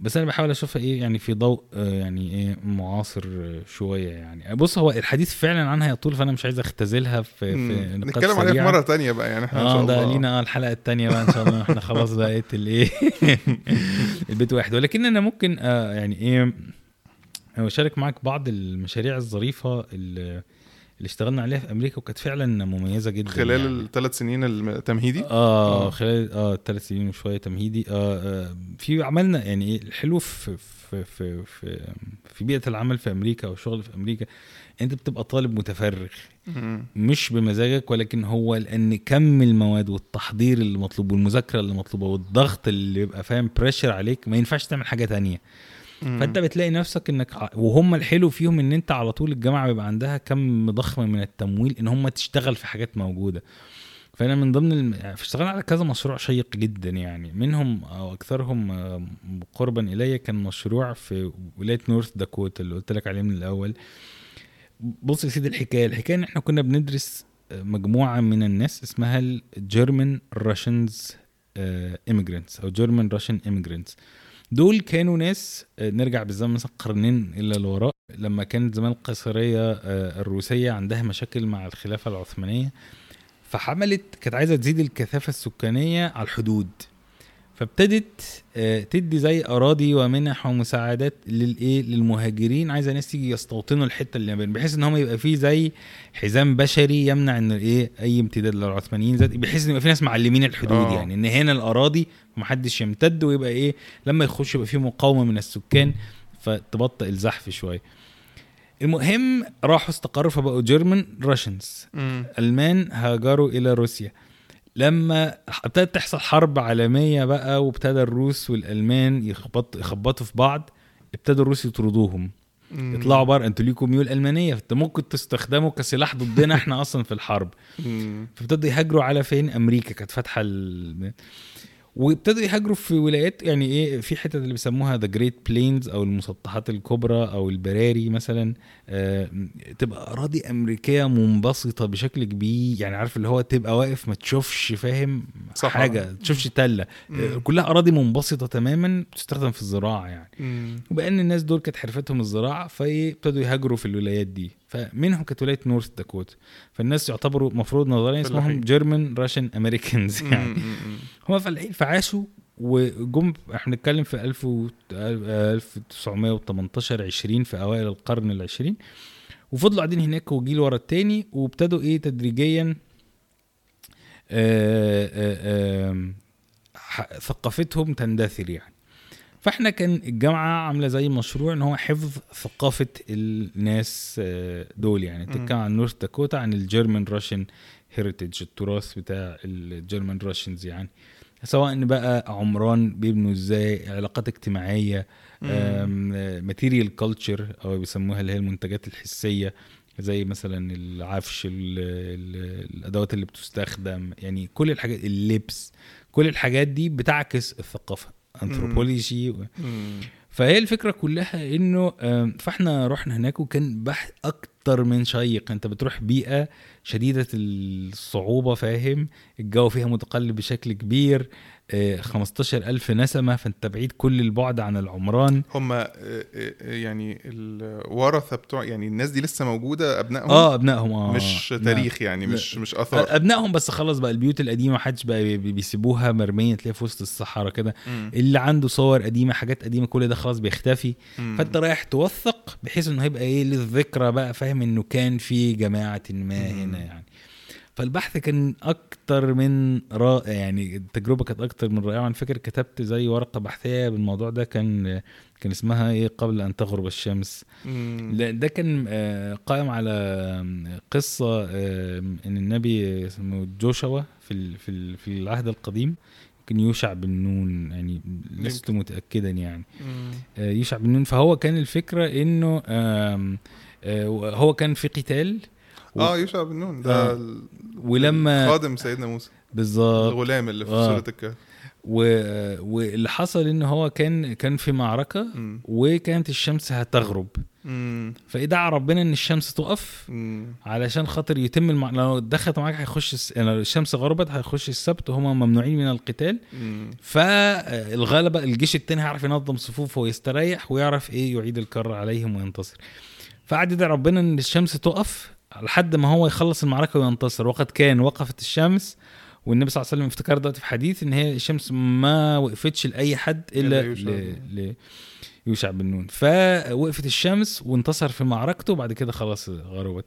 بس أنا بحاول أشوفها إيه يعني في ضوء آه، يعني إيه معاصر آه، شوية يعني. بص هو الحديث فعلا عنها يطول فأنا مش عايز أختزلها في. في
نتكلم عليها في. مرة تانية بقى يعني إحنا إن شاء
آه ده
الله.
لينا الحلقة الثانية بقى إن شاء الله إحنا خلاص بقيت الايه البيت واحد. ولكن أنا ممكن آه يعني إيه اشارك معاك بعض المشاريع الظريفة اللي اللي اشتغلنا عليها في أمريكا وكانت فعلا مميزة جدا
خلال
يعني.
الثلاث سنين التمهيدي
آه
آه.
خلال آه ثلاث سنين وشوية تمهيدي آه, آه في عملنا يعني الحلو في في في في, في بيئة العمل في أمريكا أو الشغل في أمريكا أنت بتبقى طالب متفرغ. مش بمزاجك ولكن هو لأن كم المواد والتحضير اللي مطلوب والمذاكرة اللي مطلوبة والضغط اللي يبقى فاهم بريشر عليك ما ينفعش تعمل حاجة تانية فانت بتلاقي نفسك انك وهم الحلو فيهم ان انت على طول الجامعة بيبقى عندها كم ضخم من التمويل ان هم تشتغل في حاجات موجودة. فانا من ضمن الم... يعني اشتغلنا على كذا مشروع شيق جدا يعني. منهم أو اكثرهم آه، أقربها لي كان مشروع في ولاية North Dakota اللي قلت لك عليه من الأول. بص يا سيدي الحكاية الحكاية إن إحنا كنا بندرس آه، مجموعة من الناس اسمها ال German Russians immigrants أو German Russian immigrants. دول كانوا ناس آه، نرجع بالزمن مثلا قرنين إلى الوراء. لما كانت زمان القيصرية آه، الروسية عندها مشاكل مع الخلافة العثمانية فحملت كانت عايزة تزيد الكثافة السكانية على الحدود. فابتدت آه، تدي زي أراضي ومنح ومساعدات للايه للمهاجرين. عايزه ناس تيجي يستوطنوا الحتة اللي بين بحيث إن هم يبقى فيه زي حزام بشري يمنع إن إيه أي امتداد للعثمانيين. زاد بحيث إن يبقى في ناس معلمين الحدود
آه.
يعني. إن هنا الأراضي ومحدش يمتد ويبقى إيه لما يخش يبقى في مقاومة من السكان فتبطئ الزحف شوية. المهم راحوا استقروا فبقوا جيرمان راشنز. ألمان هاجروا إلى روسيا. لما ابتدت تحصل حرب عالمية بقى وابتدى الروس والألمان يخبط يخبطوا في بعض ابتدوا الروس يطردوهم
مم.
يطلعوا بره أنتوا ليكم ميول ألمانية فانت ممكن تستخدموا كسلاح ضدنا إحنا أصلا في الحرب. فابتدوا يهاجروا على فين أمريكا كانت فاتحة ال... وابتدوا يهاجروا في ولايات يعني إيه في حتت اللي بيسموها the Great Plains أو المسطحات الكبرى أو البراري مثلا آه تبقى أراضي أمريكية منبسطة بشكل كبير يعني عارف اللي هو تبقى واقف ما تشوفش فاهم
صح.
حاجة تشوفش تله آه. كلها أراضي منبسطة تماما بتستخدم في الزراعة يعني. وبأن الناس دول كانت حرفتهم الزراعة فابتدوا يهاجروا في الولايات دي فمنهم كانت ولايه North Dakota فالناس يعتبروا مفروض نظريا اسمهم. German Russian
Americans.
يعني. هم فلاحين فعاشوا وجم إحنا بنتكلم في 1000 و 1918 20 في أوائل القرن العشرين وفضلوا قاعدين هناك وجيل ورا التاني وابتدوا إيه تدريجيا آه، آه، آم، ح- ثقافتهم تندثر يعني فاحنا كان الجامعة عاملة زي مشروع إن هو حفظ ثقافة الناس آه، دول. يعني
مم.
بتتكلم عن North Dakota عن ال German Russian heritage التراث بتاع ال German Russians يعني. سواء بقى عمران بيبنوا إزاي علاقات اجتماعية material culture أو بيسموها اللي هي المنتجات الحسية زي مثلا العفش ال ال الأدوات اللي بتستخدم. يعني كل الحاجات اللبس كل الحاجات دي بتعكس الثقافة. انثروبولوجي فهي الفكرة كلها إنه فإحنا رحنا هناك وكان بحث أكتر من شيق أنت بتروح بيئة شديدة الصعوبة فاهم الجو فيها متقلب بشكل كبير آه، 15000 نسمة فأنت بعيد كل البعد عن العمران
هم آه، آه، يعني الورثة بتوع يعني الناس دي لسه موجودة أبنائهم
آه أبنائهم آه
مش. تاريخ يعني. مش مش آثار
أبنائهم بس خلاص بقى البيوت القديمة محدش بقى بي- بي- بيسيبوها مرمية تلاقيها في وسط الصحراء كده. اللي عنده صور قديمة حاجات قديمة كل ده خلاص بيختفي
مم.
فأنت رايح توثق بحيث إنه هيبقى إيه للذكرى بقى فاهم إنه كان في جماعة ما. هنا يعني. فالبحث كان أكتر من رائع يعني التجربة كانت أكتر من رائعة. أنا فاكر كتبت زي ورقة بحثية بالموضوع ده كان كان اسمها إيه قبل أن تغرب الشمس. ده كان آه، قائم على قصة إن النبي اسمه جوشوا في في في العهد القديم. يمكن يوشع بن نون يعني لست متأكدا يعني. آه، يوشع بن نون. فهو كان الفكرة إنه هو كان في قتال و-
آه يوشع بن نون ده
آه. ولما
خادم سيدنا موسى
بالظبط
الغلام اللي في
آه.
سوره الكهف
و- واللي حصل إن هو كان كان في معركة
مم.
وكانت الشمس هتغرب
مم.
فادعى ربنا إن الشمس تقف
مم.
علشان خاطر يتم المع... لو دخلت معاك هيخش الس... لو الشمس غربت هيخش السبت وهم ممنوعين من القتال
مم.
فالغلبة الجيش التاني هيعرف ينظم صفوفه ويستريح ويعرف إيه يعيد الكرة عليهم وينتصر فقعد يدعي ربنا إن الشمس تقف لحد ما هو يخلص المعركة وينتصر. وقد كان وقفت الشمس والنبي صلى الله عليه وسلم افتكر دلوقتي في حديث إن هي الشمس ما وقفتش لأي حد إلا
إلا يوشع
ل... ل... يوشع بن نون. فوقفت الشمس وانتصر في معركته وبعد كده خلاص غربت.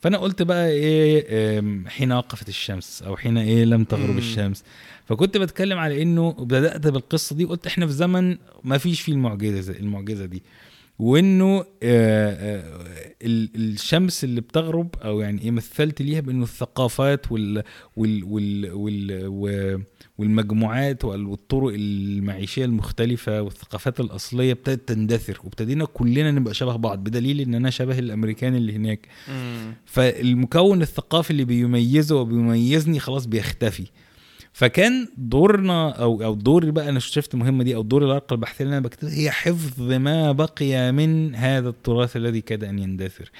فأنا قلت بقى إيه حين وقفت الشمس أو حين إيه لم تغرب. الشمس. فكنت بتكلم على إنه بدأت بالقصة دي قلت إحنا في زمن ما فيش فيه المعجزة المعجزة دي. وإنه آه، آه، ال- الشمس اللي بتغرب أو يعني إيه مثلت ليها بإنه الثقافات وال وال وال, وال والمجموعات وال- والطرق المعيشية المختلفة والثقافات الأصلية ابتدت تندثر وابتدينا كلنا نبقى شبه بعض بدليل إن أنا شبه الأمريكان اللي هناك
مم.
فالمكون الثقافي اللي بيميزه وبيميزني خلاص بيختفي فكان دورنا أو أو دوري بقى أنا شفت مهمه دي أو دور الورقه البحثيه اللي أنا بكتبها هي حفظ ما بقي من هذا التراث الذي كاد أن يندثر.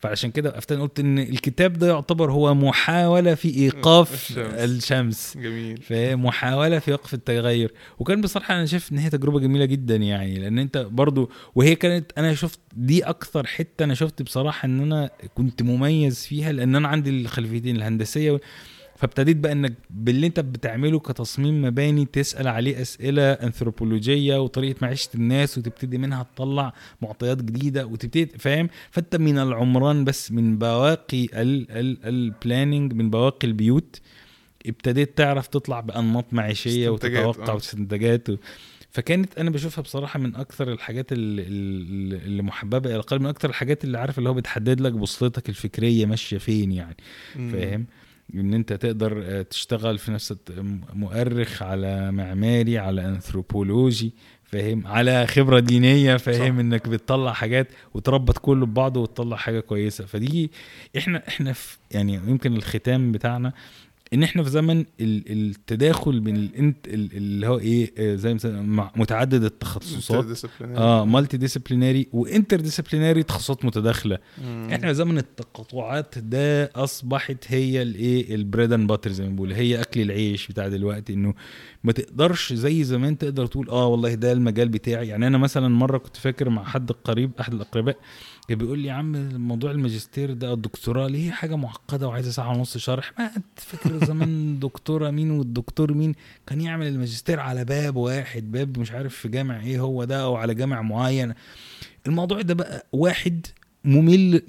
فعشان كده وقفت قلت إن الكتاب ده يعتبر هو محاولة في إيقاف
الشمس.
الشمس.
جميل.
فمحاولة في وقف التغير. وكان بصراحة أنا شايف إن هي تجربة جميلة جدا يعني لأن أنت برضو وهي كانت أنا شفت دي أكثر حتة أنا شفت بصراحة إن أنا كنت مميز فيها لأن أنا عندي الخلفيتين الهندسية وال- فابتديت بقى إنك باللي أنت بتعمله كتصميم مباني تسأل عليه أسئلة انثروبولوجيه وطريقة معيشة الناس وتبتدي منها تطلع معطيات جديدة وتبتدي فاهم فأنت من العمران بس من بواقي البلاننج من بواقي البيوت ابتديت تعرف تطلع بأنماط
معيشية
وتتوقع
آه.
واستنتاجات و... فكانت أنا بشوفها بصراحة من أكثر الحاجات اللي, اللي محببة إلى القلب من أكثر الحاجات اللي عارف اللي هو بتحدد لك بوصلتك الفكرية ماشية فين يعني. فاهم إن أنت تقدر آه، تشتغل في نفس مؤرخ على معماري على انثروبولوجي فاهم؟ على خبرة دينية فاهم؟
صح.
إنك بتطلع حاجات وتربط كله ببعضه وتطلع حاجة كويسة. فدي إحنا إحنا في يعني يمكن الختام بتاعنا. إن إحنا في زمن ال- التداخل بين ال inter ال- اللي هو إيه آه، زي مثلا متعدد التخصصات. آه multidisciplinary و interdisciplinary تخصصات متداخلة
مم.
إحنا في زمن التقاطعات ده أصبحت هي الايه ال bread and butter زي ما بنقول هي أكل العيش بتاع دلوقتي إنه ما تقدرش زي زمان تقدر تقول آه والله ده المجال بتاعي يعني أنا مثلا مرة كنت فاكر مع حد قريب أحد الأقرباء كان بيقول لي يا عم موضوع الماجستير ده الدكتوراه ليه حاجة معقدة وعايزة ساعة ونص شرح؟ ما أنت فاكر زمان دكتورة مين والدكتور مين كان يعمل الماجستير على باب واحد باب مش عارف في جامع إيه هو ده أو على جامع معين. الموضوع ده بقى واحد ممل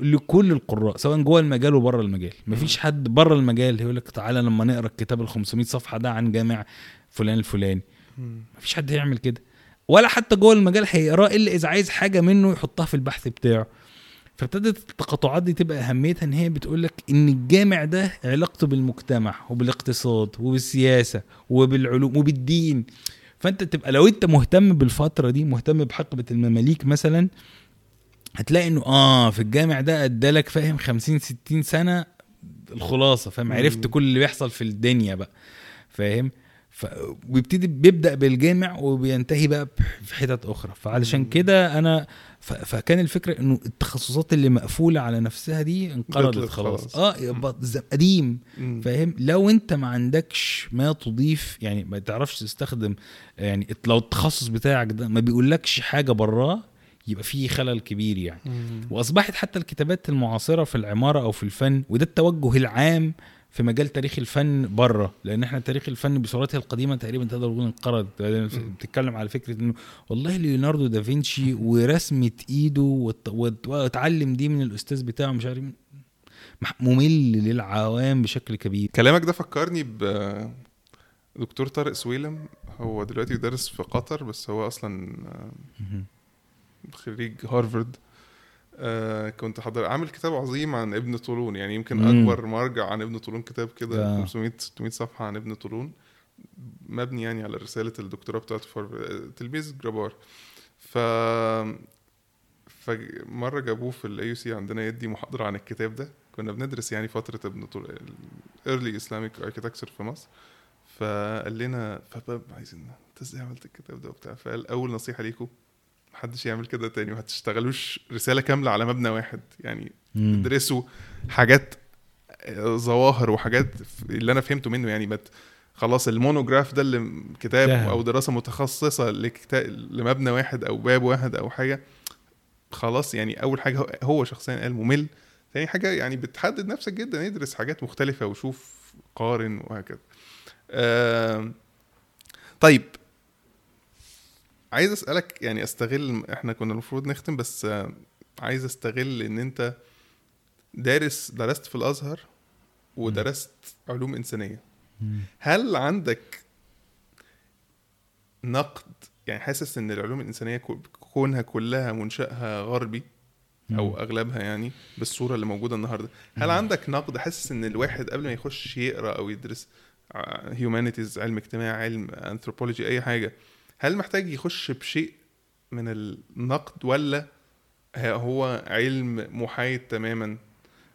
لكل القراء سواء جوه المجال وبره المجال. مفيش حد بره المجال هيقول لك تعالى لما نقرأ الكتاب ال 500 صفحة ده عن جامع فلان الفلاني. مفيش حد هيعمل كده. ولا حتى جوه المجال هيقراه إلا إذا عايز حاجة منه يحطها في البحث بتاعه. فابتدت التقاطعات دي تبقى أهميتها إن هي بتقول لك إن الجامع ده علاقته بالمجتمع وبالاقتصاد وبالسياسة وبالعلوم وبالدين. فأنت تبقى لو أنت مهتم بالفترة دي مهتم بحقبة المماليك مثلا هتلاقي إنه آه في الجامع ده أدالك فاهم 50 60 سنة الخلاصة فاهم؟ عرفت. كل اللي بيحصل في الدنيا بقى فاهم؟ ف... وبيبتدي بيبدأ بالجامع وبينتهي بقى في حتت أخرى فعلشان. كده أنا. فكان الفكرة إنه التخصصات اللي مقفولة على نفسها دي انقرضت خلاص
خلاص.
آه قديم. فاهم لو أنت ما عندكش ما تضيف يعني ما تعرفش تستخدم يعني لو التخصص بتاعك ده ما بيقولكش حاجة براه يبقى فيه خلل كبير يعني
مم.
وأصبحت حتى الكتابات المعاصرة في العمارة أو في الفن وده التوجه العام في مجال تاريخ الفن بره لأن إحنا تاريخ الفن بصورته القديمة تقريبا تقدر تقول انقرض. بتتكلم على فكرة إنه والله ليوناردو دافنشي ورسمة إيده واتعلم دي من الأستاذ بتاعه مش عارف ممل للعوام بشكل كبير.
كلامك ده فكرني ب دكتور طارق سويلم. هو دلوقتي بيدرس في قطر بس هو أصلا خريج هارفارد. آه كنت حضر عامل كتاب عظيم عن ابن طولون يعني يمكن
مم.
أكبر مرجع عن ابن طولون كتاب كده
آه.
500 600 صفحة عن ابن طولون مبني يعني على رسالة الدكتوراه بتاعته في تلميذ جرابار ف فمره جابوه في ال AUC عندنا يدي محاضرة عن الكتاب ده كنا بندرس يعني فترة ابن طولون early Islamic architecture في مصر فقال لنا فباب عايزين انت إزاي عملت الكتاب ده وبتاع فقال أول نصيحة ليكم محدش يعمل كده تاني وما تشتغلوش رسالة كاملة على مبنى واحد يعني. ادرسوا حاجات آه، ظواهر وحاجات اللي أنا فهمته منه يعني بت خلاص ال monograph ده اللي كتاب
فاهم.
أو دراسة متخصصة لكتاب لمبنى واحد أو باب واحد أو حاجة خلاص يعني أول حاجة هو- شخصيا قال ممل تاني حاجة يعني بتحدد نفسك جدا ادرس حاجات مختلفة وشوف قارن وهكذا آم، طيب عايز أسألك يعني أستغل إحنا كنا المفروض نختم بس آه، عايز أستغل إن أنت دارس درست في الأزهر ودرست علوم
إنسانية.
هل عندك نقد يعني حاسس إن العلوم الإنسانية كو- كونها كلها منشأها غربي
أو.
أغلبها يعني بالصورة اللي موجودة النهارده هل. عندك نقد حاسس إن الواحد قبل ما يخش يقرأ أو يدرس humanities علم اجتماع علم انثروبولوجي أي حاجة هل محتاج يخش بشيء من النقد ولا هو علم محايد تماما؟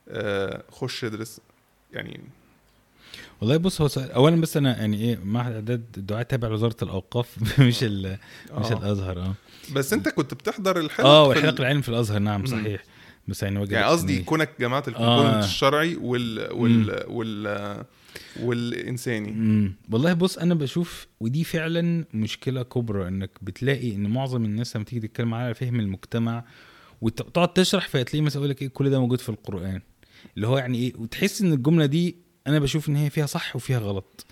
آه، خش ادرس. يعني
والله بص هو سؤال اولا بس أنا يعني إيه معهد اعداد الدعاء تابع لوزارة الأوقاف. مش ال مش
آه.
الأزهر آه.
بس أنت كنت بتحضر الحلق آه
والحلق
ال-
العلم في الأزهر نعم. صحيح. بس يعني وجه
يعني قصدي. كونك جماعة الكومبوننت
آه.
الشرعي وال وال وال والإنساني
امم والله بص أنا بشوف ودي فعلا مشكلة كبرى إنك بتلاقي إن معظم الناس لما تيجي تتكلم على فهم المجتمع وتقعد تشرح فتلاقيه مثلا يقول لك إيه كل ده موجود في القرآن اللي هو يعني إيه وتحس إن الجملة دي أنا بشوف إن هي فيها صح وفيها غلط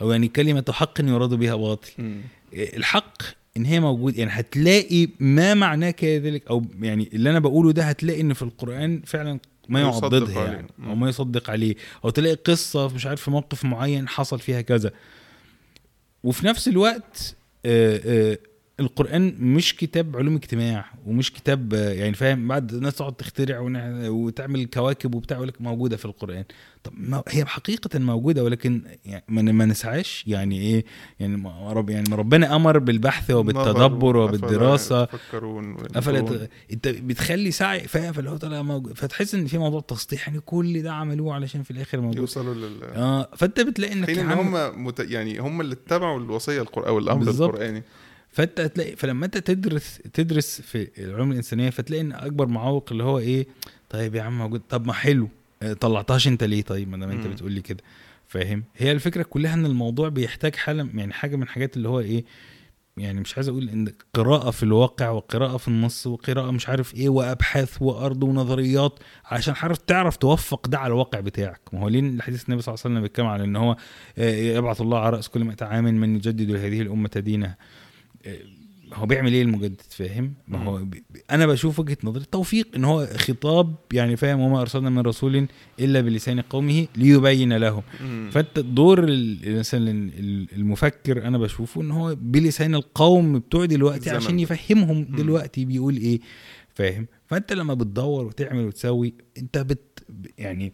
أو يعني كلمة حق يراد بها باطل
مم.
الحق إن هي موجود يعني هتلاقي ما معناه كذلك أو يعني اللي أنا بقوله ده هتلاقي إن في القرآن فعلا ما يعضدها
عليه.
يعني. أو ما يصدق عليه أو تلاقي قصة مش عارف في موقف معين حصل فيها كذا وفي نفس الوقت آه آه القرآن مش كتاب علوم اجتماع ومش كتاب يعني فاهم بعد الناس تقعد تخترع وتعمل كواكب وبتاع يقول لك موجودة في القرآن. طب ما هي حقيقة موجودة ولكن يعني ما نسعاش؟ يعني إيه؟ يعني ما رب يعني ما ربنا أمر بالبحث وبالتدبر
يتفكرون
أفلا أنت بتخلي سعي فاهم؟ فاللي هو طالع موجود فتحس إن في موضوع تسطيح يعني كل ده عملوه علشان في الآخر موجود.
يوصلوا لل
آه فأنت بتلاقي إنك
حين
إن
هم مت... يعني هم اللي اتبعوا الوصية القرآن أو
الأمر.
القرآني.
فانت هتلاقي فلما انت تدرس تدرس في العلوم الإنسانية فتلاقي إن أكبر معوق اللي هو إيه طيب يا عم موجود طب ما حلو. آه، طلعتهاش أنت ليه طيب؟ ما دام
أنت.
بتقول لي كده. فاهم؟ هي الفكرة كلها إن الموضوع بيحتاج حالة يعني حاجة من الحاجات اللي هو إيه يعني مش عايز أقول إن قراءة في الواقع وقراءة في النص وقراءة مش عارف إيه وأبحاث وأرض ونظريات عشان عارف تعرف توفق ده على الواقع بتاعك. ما هو ليه الحديث النبي صلى الله عليه وسلم بيتكلم على إن هو آه، يبعث الله على رأس كل 100 عام من يجدد هذه الأمة دينها هو بيعمل إيه المجدد فاهم ما هو أنا بشوف وجهة نظري التوفيق إن هو خطاب يعني فاهم وما أرسلنا من رسول إلا بلسان قومه ليبين لهم. فأنت دور ال- مثلا ال- المفكر أنا بشوفه إن هو بلسان القوم بتوع دلوقتي عشان. يفهمهم
مم.
دلوقتي بيقول إيه فاهم فأنت لما بتدور وتعمل وتسوي أنت بت يعني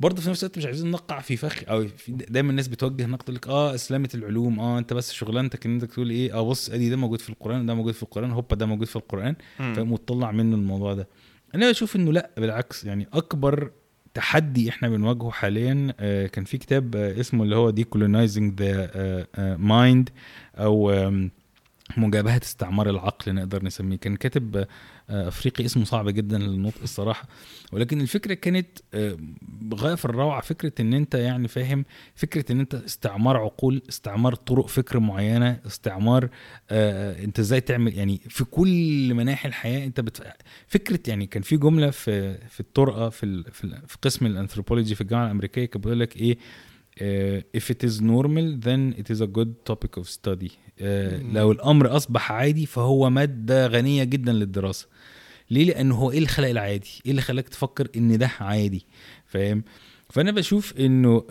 برضه في نفس الوقت مش عايزين نقع في فخ أو في دايما الناس بتوجه نقد لك آه إسلامة العلوم آه أنت بس شغلانتك إن أنت تقول إيه آه بص أدي ده موجود في القرآن ده موجود في القرآن هوبا ده موجود في القرآن. فاهم؟ وتطلع منه الموضوع ده. أنا بشوف إنه لأ بالعكس يعني أكبر تحدي إحنا بنواجهه حاليا آه، كان في كتاب آه، اسمه اللي هو the آه، mind أو مجابهة استعمار العقل نقدر نسميه كان كاتب أفريقي اسمه صعب جدا للنطق الصراحة ولكن الفكرة كانت آه، غاية في الروعة فكرة إن أنت يعني فاهم فكرة إن أنت استعمار عقول استعمار طرق فكر معينة استعمار آه، أنت إزاي تعمل يعني في كل مناحي الحياة أنت بت... فكرة يعني كان في جملة في في الطرقة في. في, قسم الأنثروبولوجي في الجامعة الأمريكية كانت بتقول لك إيه آه، if it is normal then it is a good topic of study.
مم.
لو الأمر أصبح عادي فهو مادة غنية جدا للدراسة. ليه؟ لأنه هو إيه اللي خلق العادي؟ إيه اللي خلاك تفكر إن ده عادي؟ فاهم؟ فأنا بشوف إنه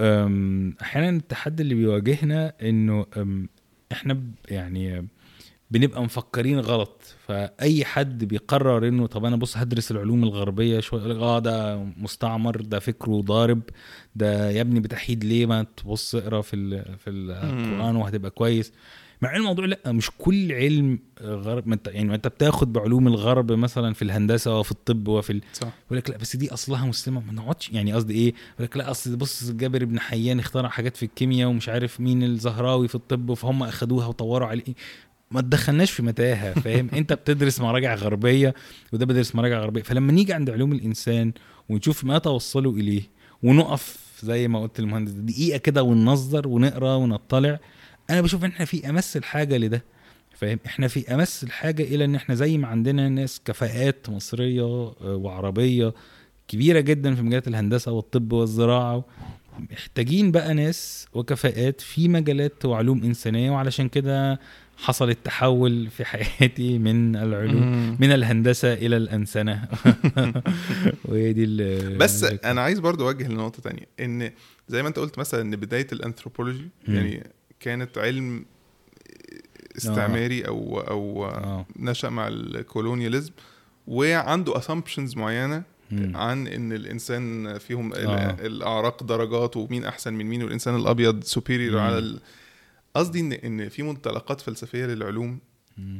أحيانا التحدي اللي بيواجهنا إنه إحنا يعني أم، بنبقى مفكرين غلط. فأي حد بيقرر إنه طب أنا بص هدرس العلوم الغربية شوية آه ده مستعمر ده فكره ضارب ده يا ابني بتحيد ليه ما تبص اقرأ في ال- في القرآن وهتبقى كويس. مع الموضوع لأ مش كل علم غرب ما أنت يعني ما أنت بتاخد بعلوم الغرب مثلا في الهندسة وفي الطب وفي ال...
صح.
يقول لك لأ بس دي أصلها مسلمة ما نقعدش يعني قصدي إيه؟ يقول لك لأ أصل بص جابر بن حيان اخترع حاجات في الكيمياء ومش عارف مين الزهراوي في الطب فهم أخدوها وطوروا عليه. ما تدخلناش في متاهة فاهم؟ انت بتدرس مراجع غربية وده بيدرس مراجع غربية فلما نيجي عند علوم الإنسان ونشوف ما توصلوا إليه ونقف زي ما قلت المهندس دقيقة كده وننظر ونقرأ ونطلع أنا بشوف إن إحنا في أمس الحاجة لده فاهم؟ إحنا في أمس الحاجة إلى إن إحنا زي ما عندنا ناس كفاءات مصرية آه، وعربية كبيرة جدا في مجالات الهندسة والطب والزراعة محتاجين بقى ناس وكفاءات في مجالات وعلوم إنسانية وعلشان كده حصل التحول في حياتي من العلوم
مم.
من الهندسة إلى الأنسنة وهي دي
بس. أنا عايز برضو أوجه لنقطة تانية إن زي ما أنت قلت مثلا إن بداية
الأنثروبولوجي.
يعني كانت علم استعماري أو أو
آه
نشأ مع ال colonialism وعنده assumptions معينة
مم.
عن إن الإنسان فيهم
آه.
الأعراق درجات ومين أحسن من مين والإنسان الأبيض
superior.
على. قصدي ان إن في منطلقات فلسفية للعلوم.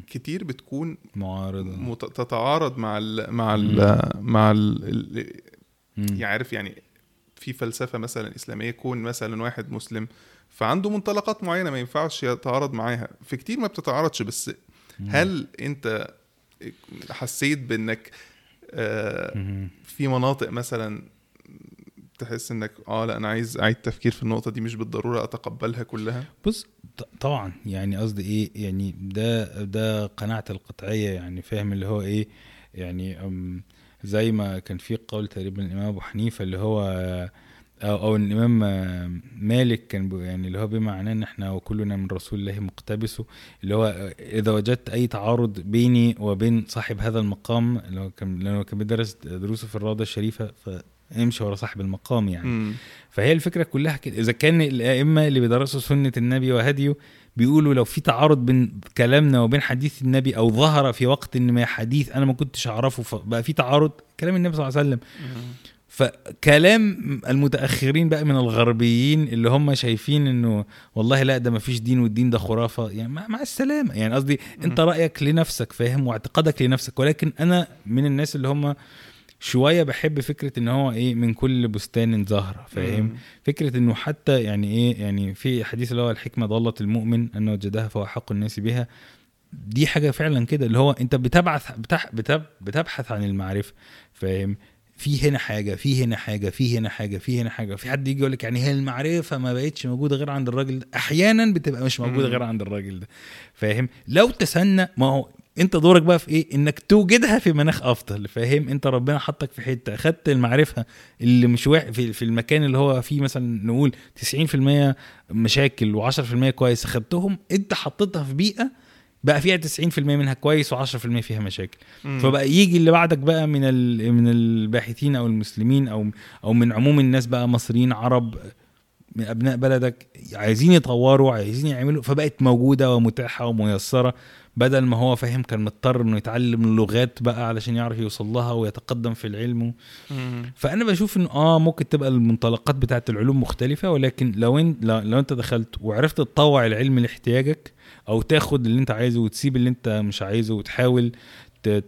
كتير بتكون
معارضة
مت... تتعارض مع ال... مع ال... مع ال... ال...
مم.
يعني يعني في فلسفة مثلا إسلامية يكون مثلا واحد مسلم فعنده منطلقات معينة ما ينفعش يتعارض معاها في كتير ما بتتعارضش بس. هل أنت حسيت بإنك آه،. في مناطق مثلا تحس إنك آه لأ أنا عايز أعيد تفكير في النقطة دي مش بالضرورة أتقبلها كلها؟
بص طبعا يعني قصدي إيه يعني ده ده قناعتي القطعية يعني فاهم اللي هو إيه يعني زي ما كان في قول تقريبا الإمام أبو حنيفة اللي هو أو, أو الإمام مالك كان يعني اللي هو بمعناه إن إحنا وكلنا من رسول الله مقتبس اللي هو إذا وجدت أي تعارض بيني وبين صاحب هذا المقام اللي هو كان لأنه كان بيدرس دروسه في الروضة الشريفة فامشي ورا صاحب المقام يعني.
مم.
فهي الفكرة كلها كده. إذا كان الأئمة اللي بيدرسوا سنة النبي وهديه بيقولوا لو في تعارض بين كلامنا وبين حديث النبي أو ظهر في وقت ما حديث أنا ما كنتش أعرفه فبقى في تعارض كلام النبي صلى الله عليه وسلم. فكلام المتأخرين بقى من الغربيين اللي هم شايفين إنه والله لا ده ما فيش دين والدين ده خرافة يعني مع, مع السلامة. يعني قصدي أنت رأيك لنفسك فاهم واعتقادك لنفسك ولكن أنا من الناس اللي هم شوية بحب فكرة إن هو إيه من كل بستان زهره فاهم. فكرة إنه حتى يعني إيه يعني في حديث اللي هو الحكمة ضاله المؤمن انه وجدها فهو حق الناس بها دي حاجة فعلا كده اللي هو أنت بتبعث بتح بتب بتبحث عن المعرفة فاهم في هنا حاجة في هنا حاجة في هنا حاجة في هنا حاجة في حد يجي يقول لك يعني هي المعرفة ما بقتش موجودة غير عند الراجل ده أحيانا بتبقى مش
موجودة.
غير عند الراجل ده فاهم لو تسنى ما هو انت دورك بقى في إيه؟ انك توجدها في مناخ أفضل. فاهم؟ انت ربنا حطك في حتة. أخدت المعرفة اللي مش واحد في, في المكان اللي هو فيه مثلا نقول 90% مشاكل و10% كويس أخدتهم انت حطيتها في بيئة بقى فيها 90% منها كويس و10% فيها مشاكل.
مم.
فبقى يجي اللي بعدك بقى من ال- من الباحثين أو المسلمين أو أو من عموم الناس بقى مصريين عرب من أبناء بلدك عايزين يطوروا عايزين يعملوا فبقت موجودة ومتاحة وميسرة. بدل ما هو فاهم كان مضطر إنه يتعلم اللغات بقى علشان يعرف يوصل لها ويتقدم في العلم. فأنا بشوف إنه آه ممكن تبقى المنطلقات بتاعت العلوم مختلفة ولكن لو انت لو أنت دخلت وعرفت تطوع العلم لاحتياجك أو تاخد اللي أنت عايزه وتسيب اللي أنت مش عايزه وتحاول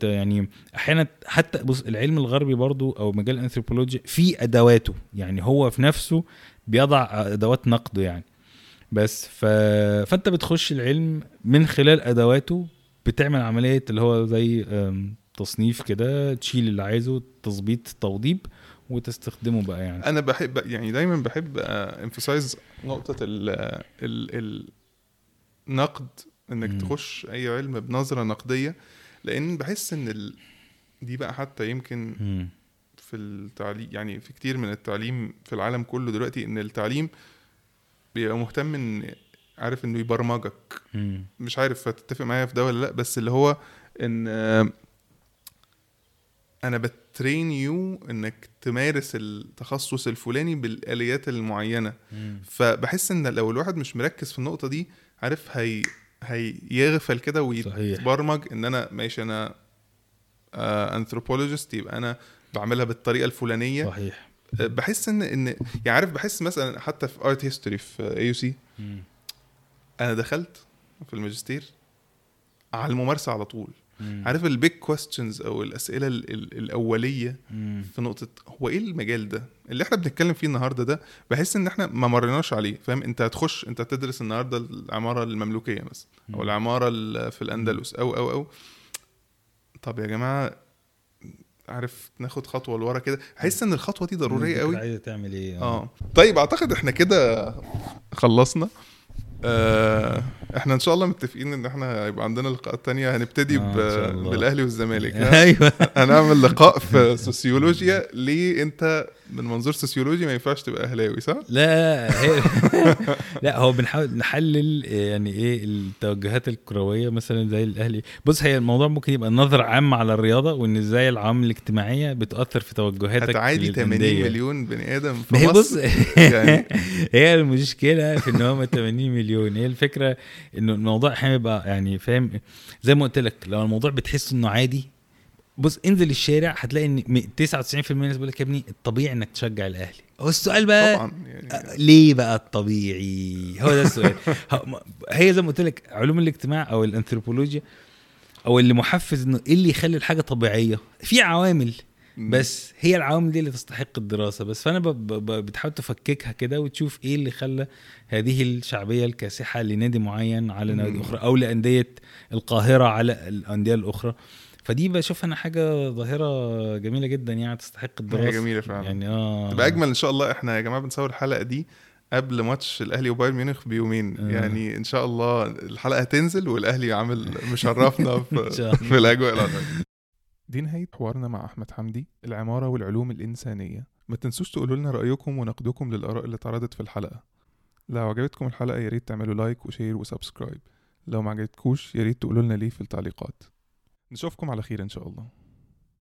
يعني أحيانا حتى بص العلم الغربي برضو أو مجال الأنثروبولوجيا في أدواته. يعني هو في نفسه بيضع أدوات نقده يعني. بس ف... فانت بتخش العلم من خلال أدواته بتعمل عملية اللي هو زي تصنيف كده تشيل اللي عايزه تظبيط توضيب وتستخدمه بقى يعني
أنا بحب يعني دايما بحب امفسايز نقطة ال ال النقد إنك م. تخش أي علم بنظرة نقدية لأن بحس إن ال... دي بقى حتى يمكن م. في التعليم يعني في كتير من التعليم في العالم كله دلوقتي إن التعليم بيبقى مهتم إن عارف إنه يبرمجك. م. مش عارف هتتفق معايا في ده ولا لأ بس اللي هو إن أنا بت train you إنك تمارس التخصص الفلاني بالآليات المعينة. م. فبحس إن لو الواحد مش مركز في النقطة دي عارف هي هيغفل كده ويتبرمج إن أنا ماشي أنا anthropologist آه يبقى أنا بعملها بالطريقة الفلانية.
صحيح.
بحس ان ان يعني عارف بحس مثلا حتى في art history في AUC أنا دخلت في الماجستير على الممارسة على طول. مم. عارف ال big questions أو الأسئلة ال ال الأولية مم. في نقطة هو إيه المجال ده؟ اللي إحنا بنتكلم فيه النهارده ده بحس إن إحنا ما مرناش عليه فاهم؟ أنت هتخش أنت تدرس النهارده العمارة المملوكية مثلا أو العمارة في الأندلس أو أو أو. طب يا جماعة عارف ناخد خطوة لورا كده. أحس إن الخطوة دي ضرورية قوي
عايزة تعمل إيه؟
آه. طيب أعتقد إحنا كده خلصنا. آه إحنا إن شاء الله متفقين إن إحنا هيبقى عندنا لقاءات تانية. هنبتدي آه بالأهلي والزمالك.
أيوه.
هنعمل لقاء في سوسيولوجيا ليه أنت من منظور سوسيولوجي ما ينفعش تبقى أهلاوي صح؟
لا هي لا هو بنحاول نحلل يعني إيه التوجهات الكروية مثلا زي الاهلي بص هي الموضوع ممكن يبقى نظره عامه على الرياضة وإن إزاي العوامل الاجتماعية بتأثر في توجهاتك
عادي 80 مليون بني آدم
في مصر؟ بص يعني هي المشكلة في إن هم 80 مليون. هي الفكرة إنه الموضوع أحيانا بيبقى يعني فاهم زي ما قلت لك لو الموضوع بتحس إنه عادي بص انزل الشارع هتلاقي إن 99% من الناس بيقول لك يا ابني الطبيعي إنك تشجع الأهلي. هو السؤال بقى طبعا يعني آه، ليه بقى الطبيعي؟ هو ده السؤال. هي زي ما قلت لك علوم الاجتماع أو الأنثروبولوجيا أو اللي محفز إنه إيه اللي يخلي الحاجة طبيعية؟ في عوامل بس هي العوامل دي اللي تستحق الدراسة بس. فأنا بتحاول تفككها كده وتشوف إيه اللي خلى هذه الشعبية الكاسحة لنادي معين على نادي أخرى أو لأندية القاهرة على الأندية الأخرى. فدي بشوف أنا حاجة ظاهرة جميلة جدا يعني تستحق الدراسة.
جميلة فعلا.
يعني آه.
تبقى أجمل إن شاء الله إحنا يا جماعة بنصور الحلقة دي قبل ماتش الأهلي وبايرن ميونخ بيومين. آه. يعني إن شاء الله الحلقة هتنزل والأهلي عامل مشرفنا في, في الأجواء العظيمة. دي نهاية حوارنا مع أحمد حمدي العمارة والعلوم الإنسانية. ما تنسوش تقولوا لنا رأيكم ونقدكم للآراء اللي اتعرضت في الحلقة. لو عجبتكم الحلقة يا ريت تعملوا like و share و subscribe. لو ما عجبتكوش يا ريت تقولوا لنا ليه في التعليقات. نشوفكم على خير إن شاء الله.